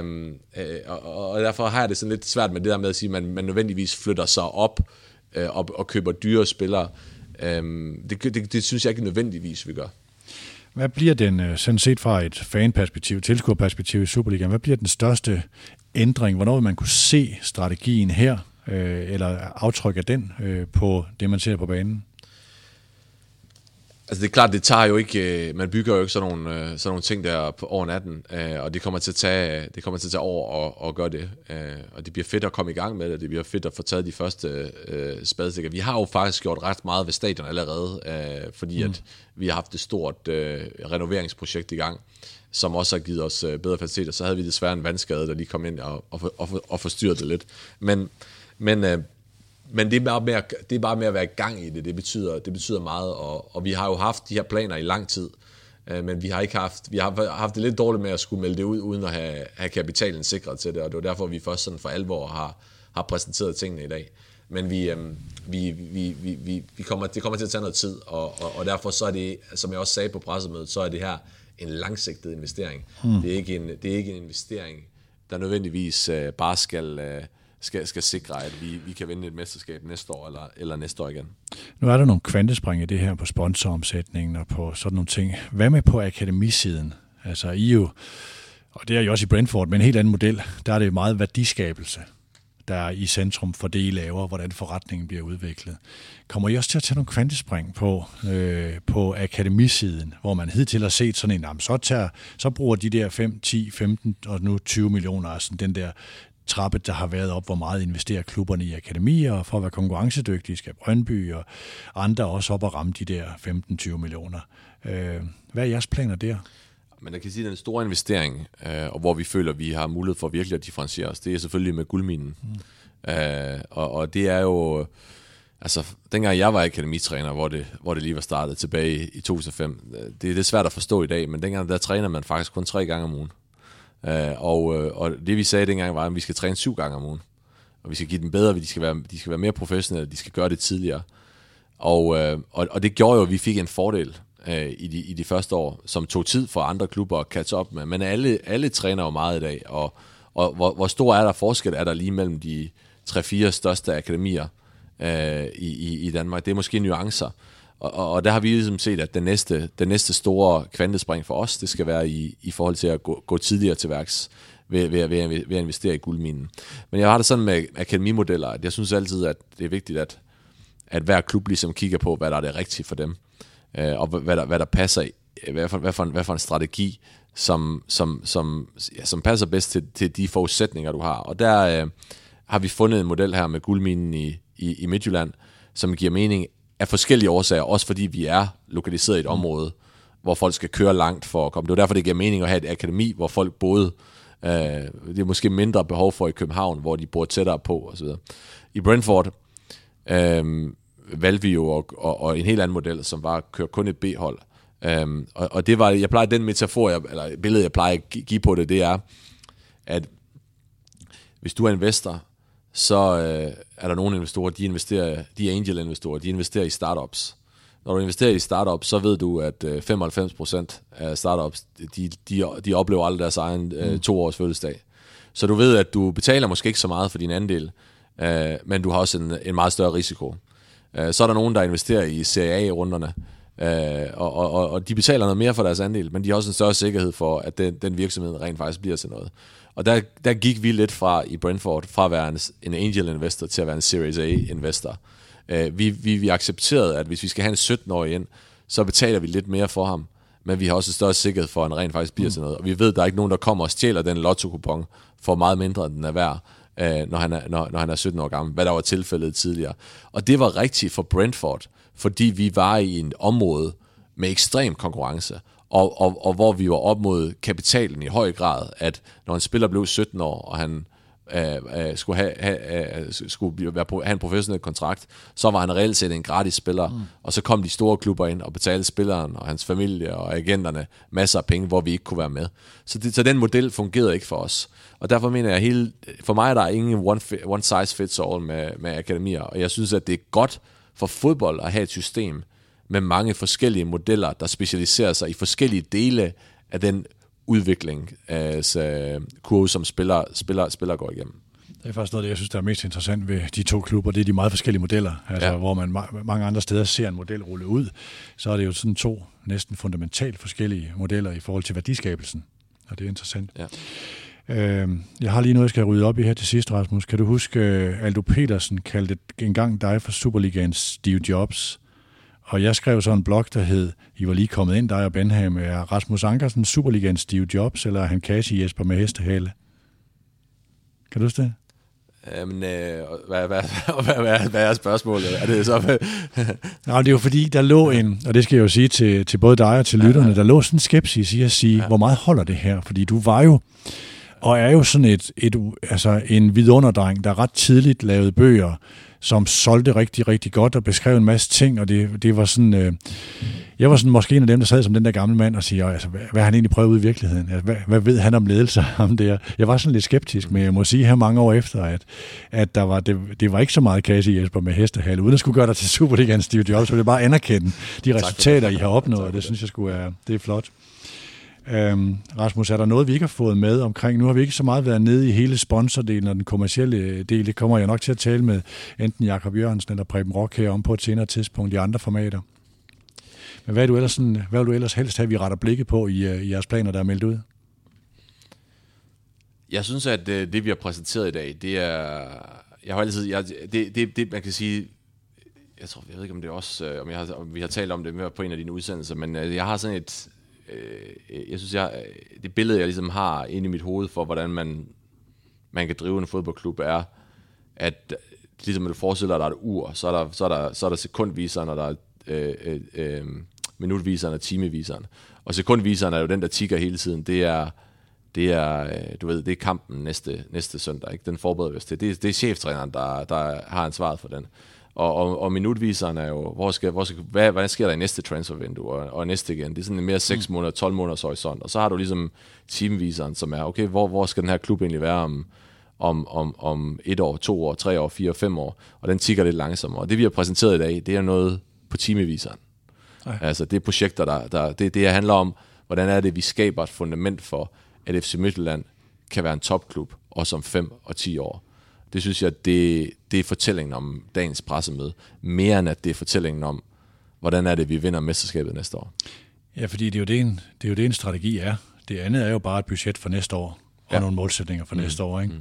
Um, øh, og, og derfor har jeg det sådan lidt svært med det der med at sige, at man, man nødvendigvis flytter sig op øh, og, og køber dyre spillere. Um, det, det, det synes jeg ikke nødvendigvis, vi gør. Hvad bliver den, øh, sådan set fra et fanperspektiv, tilskuerperspektiv i Superligaen, hvad bliver den største ændring? Hvornår vil man kunne se strategien her, øh, eller aftryk af den øh, på det, man ser på banen? Altså det er klart, det tager jo ikke, øh, man bygger jo ikke sådan nogle, øh, sådan nogle ting der på over natten, øh, og det kommer til at tage, det kommer til at tage over og, og gøre det. Og det bliver fedt at komme i gang med det, det bliver fedt at få taget de første øh, spadestikker. Vi har jo faktisk gjort ret meget ved stadion allerede, øh, fordi mm. at vi har haft et stort øh, renoveringsprojekt i gang, som også har givet os øh, bedre faciliteter. Så havde vi desværre en vandskade, der lige kom ind og, og, og, og forstyrrede det lidt. Men, men øh, men det er, bare med at, det er bare med at være i gang i det, det betyder, det betyder meget, og, og vi har jo haft de her planer i lang tid, øh, men vi har ikke haft, vi har haft det lidt dårligt med at skulle melde det ud, uden at have, have kapitalen sikret til det, og det var derfor, vi først sådan for alvor har, har præsenteret tingene i dag. Men vi, øh, vi, vi, vi, vi, vi kommer, det kommer til at tage noget tid, og, og, og derfor så er det, som jeg også sagde på pressemødet, så er det her en langsigtet investering. Hmm. Det, er ikke en, det er ikke en investering, der nødvendigvis øh, bare skal... Øh, skal, skal sikre, at vi, vi kan vinde et mesterskab næste år eller, eller næste år igen. Nu er der nogle kvantespring i det her på sponsoromsætningen og på sådan nogle ting. Hvad med på akademisiden? Altså I jo, og det er jo også i Brentford, men en helt anden model, der er det meget værdiskabelse der er i centrum for det, I laver, hvordan forretningen bliver udviklet. Kommer I også til at tage nogle kvantespring på, øh, på akademisiden, hvor man hidtil har set sådan en, så, tager, så bruger de der 5, 10, 15 og nu 20 millioner, altså den der trappe, der har været op, hvor meget investerer klubberne i akademier, for at være konkurrencedygtige, skal Brøndby og andre også op og ramme de der 15-20 millioner. Øh, hvad er jeres planer der? Men jeg kan sige, at den store investering, øh, og hvor vi føler, at vi har mulighed for virkelig at differentiere os, det er selvfølgelig med guldminen. Mm. Øh, og, og det er jo... altså, dengang jeg var akademitræner, hvor det, hvor det lige var startet tilbage i, i 2005, det er lidt svært at forstå i dag, men dengang der træner man faktisk kun tre gange om ugen. Øh, og, øh, og det vi sagde dengang var, at vi skal træne syv gange om ugen. Og vi skal give dem bedre, de skal være, de skal være mere professionelle, de skal gøre det tidligere. Og, øh, og, og det gjorde jo, at vi fik en fordel i, de, i de første år, som tog tid for andre klubber at catch op med. Men alle, alle træner jo meget i dag, og, og hvor, hvor stor er der forskel er der lige mellem de 3-4 største akademier øh, i, i, i Danmark. Det er måske nuancer. Og, og, og der har vi ligesom set, at den næste, den næste store kvantespring for os, det skal være i, i forhold til at gå, gå tidligere til værks ved, ved, ved, ved at investere i guldminen. Men jeg har det sådan med akademimodeller, at jeg synes altid, at det er vigtigt, at, at hver klub ligesom kigger på, hvad der er det rigtige for dem, øh, og hvad der, hvad der passer i, hvad for, hvad, for en, hvad for en strategi, som, som, som, ja, som passer bedst til, til de forudsætninger, du har. Og der øh, har vi fundet en model her med guldminen i, i, i Midtjylland, som giver mening af forskellige årsager, også fordi vi er lokaliseret i et område, hvor folk skal køre langt for at komme. Det er derfor, det giver mening at have et akademi, hvor folk boede. Øh, det er måske mindre behov for i København, hvor de bor tættere på osv. I Brentford øh, valgte vi jo og, og, og en helt anden model, som var at køre kun et B-hold. Um, og, og det var, jeg plejer, den metafor, jeg, eller billede, jeg plejer at give på det, det er, at hvis du er investor, så øh, er der nogle investorer, de investerer, de er angel-investorer, de investerer i startups. Når du investerer i startups, så ved du, at øh, 95% af startups, de, de, de oplever aldrig deres egen øh, mm. to års fødselsdag. Så du ved, at du betaler måske ikke så meget for din andel, øh, men du har også en, en meget større risiko. Øh, så er der nogen, der investerer i Serie A-runderne, øh, og, og, og de betaler noget mere for deres andel, men de har også en større sikkerhed for, at den, den virksomhed rent faktisk bliver til noget. Og der, der gik vi lidt fra i Brentford, fra at være en, en angel investor til at være en Series A investor. Uh, vi, vi, vi accepterede, at hvis vi skal have en 17-årig ind, så betaler vi lidt mere for ham, men vi har også en større sikkerhed for, at han rent faktisk bliver mm. til noget. Og vi ved, at der er ikke nogen, der kommer og stjæler den lotto-kupon for meget mindre, end den er værd, uh, når, han er, når, når han er 17 år gammel, hvad der var tilfældet tidligere. Og det var rigtigt for Brentford, fordi vi var i et område med ekstrem konkurrence og, og, og hvor vi var op mod kapitalen i høj grad, at når en spiller blev 17 år, og han øh, øh, skulle, have, have, øh, skulle være på, have en professionel kontrakt, så var han reelt set en gratis spiller, mm. og så kom de store klubber ind og betalte spilleren og hans familie og agenterne masser af penge, hvor vi ikke kunne være med. Så, det, så den model fungerede ikke for os. Og derfor mener jeg, hele, for mig er der ingen one, one size fits all med, med akademier, og jeg synes, at det er godt for fodbold at have et system, med mange forskellige modeller, der specialiserer sig i forskellige dele af den udvikling af kurve, som spiller, spiller, spiller går igennem. Det er faktisk noget, jeg synes, der er mest interessant ved de to klubber. Det er de meget forskellige modeller. Altså, ja. Hvor man mange andre steder ser en model rulle ud, så er det jo sådan to næsten fundamentalt forskellige modeller i forhold til værdiskabelsen. Og det er interessant. Ja. Øh, jeg har lige noget, jeg skal rydde op i her til sidst, Rasmus. Kan du huske, øh, Aldo Petersen kaldte engang dig for Superligaens Steve Jobs? Og jeg skrev så en blog, der hed, I var lige kommet ind, dig og Benham, er Rasmus Ankersen Superligaen Steve Jobs, eller er han Kasi Jesper med hestehale? Kan du huske det? Jamen, øh, hvad, hvad, hvad, hvad, hvad er spørgsmålet? Er det så... Nej, det er jo fordi, der lå en, og det skal jeg jo sige til, til både dig og til lytterne, ja, ja. der lå sådan en skepsis i at sige, ja. hvor meget holder det her? Fordi du var jo, og er jo sådan et, et altså en vidunderdreng, der ret tidligt lavede bøger, som solgte rigtig, rigtig godt og beskrev en masse ting, og det, det var sådan, øh, jeg var sådan måske en af dem, der sad som den der gamle mand og siger, altså, hvad, hvad har han egentlig prøvet ud i virkeligheden? Altså, hvad, hvad ved han om ledelse om det? Jeg var sådan lidt skeptisk, men jeg må sige her mange år efter, at, at der var, det, det var ikke så meget kasse Jesper med hestehale, uden at skulle gøre dig til Superligaen Steve Jobs, så det bare anerkende de resultater, I har opnået, det synes jeg skulle er, det er flot. Øhm, Rasmus, er der noget, vi ikke har fået med omkring? Nu har vi ikke så meget været nede i hele sponsordelen og den kommercielle øh, del. Det kommer jeg nok til at tale med enten Jakob Jørgensen eller Preben Rock her om på et senere tidspunkt i andre formater. Men hvad, er du ellers sådan, hvad vil du ellers helst have, vi retter blikket på i, øh, i jeres planer, der er meldt ud? Jeg synes, at øh, det, vi har præsenteret i dag, det er... Jeg har altid... Jeg, det, det, det, man kan sige... Jeg tror, jeg ved ikke, om det er også... Øh, om, jeg har, om vi har talt om det med på en af dine udsendelser, men jeg har sådan et Øh, øh, jeg synes, jeg, øh, det billede, jeg ligesom har inde i mit hoved for, hvordan man, man kan drive en fodboldklub, er, at øh, ligesom du forestiller dig, der er et ur, så er der, så er der, så er der sekundviseren, og der er øh, øh, minutviseren og timeviseren. Og sekundviseren er jo den, der tigger hele tiden. Det er, det er, du ved, det er kampen næste, næste søndag. Ikke? Den forbereder vi os til. Det, det er cheftræneren, der, der har ansvaret for den. Og, og, og minutviseren er jo, hvor skal, hvor skal, hvad, hvad sker der i næste transfervindue, og, og næste igen. Det er sådan en mere 6 mm. måneder, 12 måneders horisont. Og så har du ligesom teamviseren, som er, okay, hvor, hvor skal den her klub egentlig være om, om, om, om et år, to år, tre år, fire, fem år. Og den tigger lidt langsommere. Og det vi har præsenteret i dag, det er noget på teamviseren. Ej. Altså det er projekter, der, der det, det handler om, hvordan er det, vi skaber et fundament for, at FC Midtjylland kan være en topklub, også om 5 og 10 år. Det synes jeg, det, det er fortællingen om dagens pressemøde, mere end at det er fortællingen om, hvordan er det, vi vinder mesterskabet næste år. Ja, fordi det er, jo det, en, det er jo det, en strategi er. Det andet er jo bare et budget for næste år, og ja. nogle målsætninger for mm. næste år. Ikke? Mm.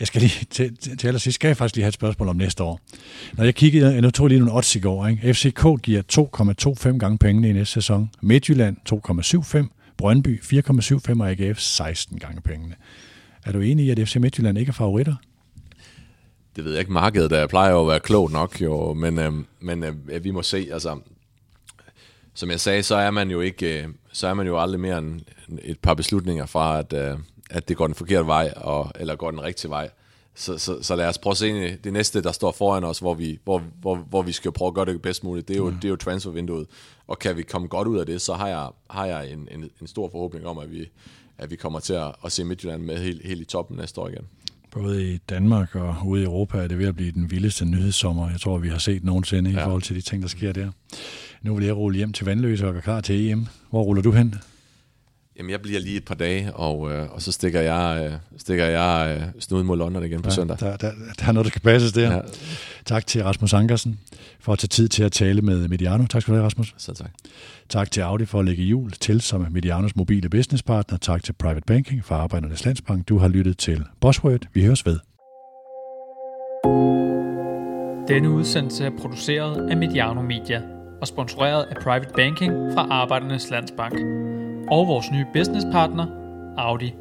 Jeg skal lige til, til, til allersidst, skal jeg faktisk lige have et spørgsmål om næste år. Når jeg kiggede, nu tog lige nogle odds i går. Ikke? FCK giver 2,25 gange pengene i næste sæson. Midtjylland 2,75. Brøndby 4,75 og AGF 16 gange pengene. Er du enig i, at FC Midtjylland ikke er favoritter? Det ved jeg ikke. Markedet der plejer jo at være klogt nok, jo, men, øh, men øh, vi må se. Altså, som jeg sagde, så er man jo ikke, øh, så er man jo aldrig mere end et par beslutninger fra, at, øh, at det går den forkerte vej, og, eller går den rigtige vej. Så, så, så lad os prøve at se det næste, der står foran os, hvor vi, hvor, hvor, hvor vi skal prøve at gøre det bedst muligt. Det er jo, mm. det er jo transfervinduet. Og kan vi komme godt ud af det, så har jeg, har jeg en, en, en stor forhåbning om, at vi, at vi kommer til at, at se Midtjylland med helt, helt i toppen næste år igen. Både i Danmark og ude i Europa er det ved at blive den vildeste nyhedssommer, jeg tror, vi har set nogensinde ja. i forhold til de ting, der sker der. Nu vil jeg rulle hjem til Vandløse og gøre klar til EM. Hvor ruller du hen? Jamen, jeg bliver lige et par dage, og, øh, og så stikker jeg, øh, stikker jeg øh, snuden mod London igen på ja, søndag. Der, der, der er noget, der kan passes der. Ja. Tak til Rasmus Ankersen for at tage tid til at tale med Mediano. Tak skal du have, Rasmus. Så tak. Tak til Audi for at lægge jul til som Medianos mobile businesspartner. Tak til Private Banking for Arbejdernes Landsbank. Du har lyttet til Bosworth. Vi høres ved. Denne udsendelse er produceret af Mediano Media og sponsoreret af Private Banking fra Arbejdernes Landsbank og vores nye businesspartner, Audi.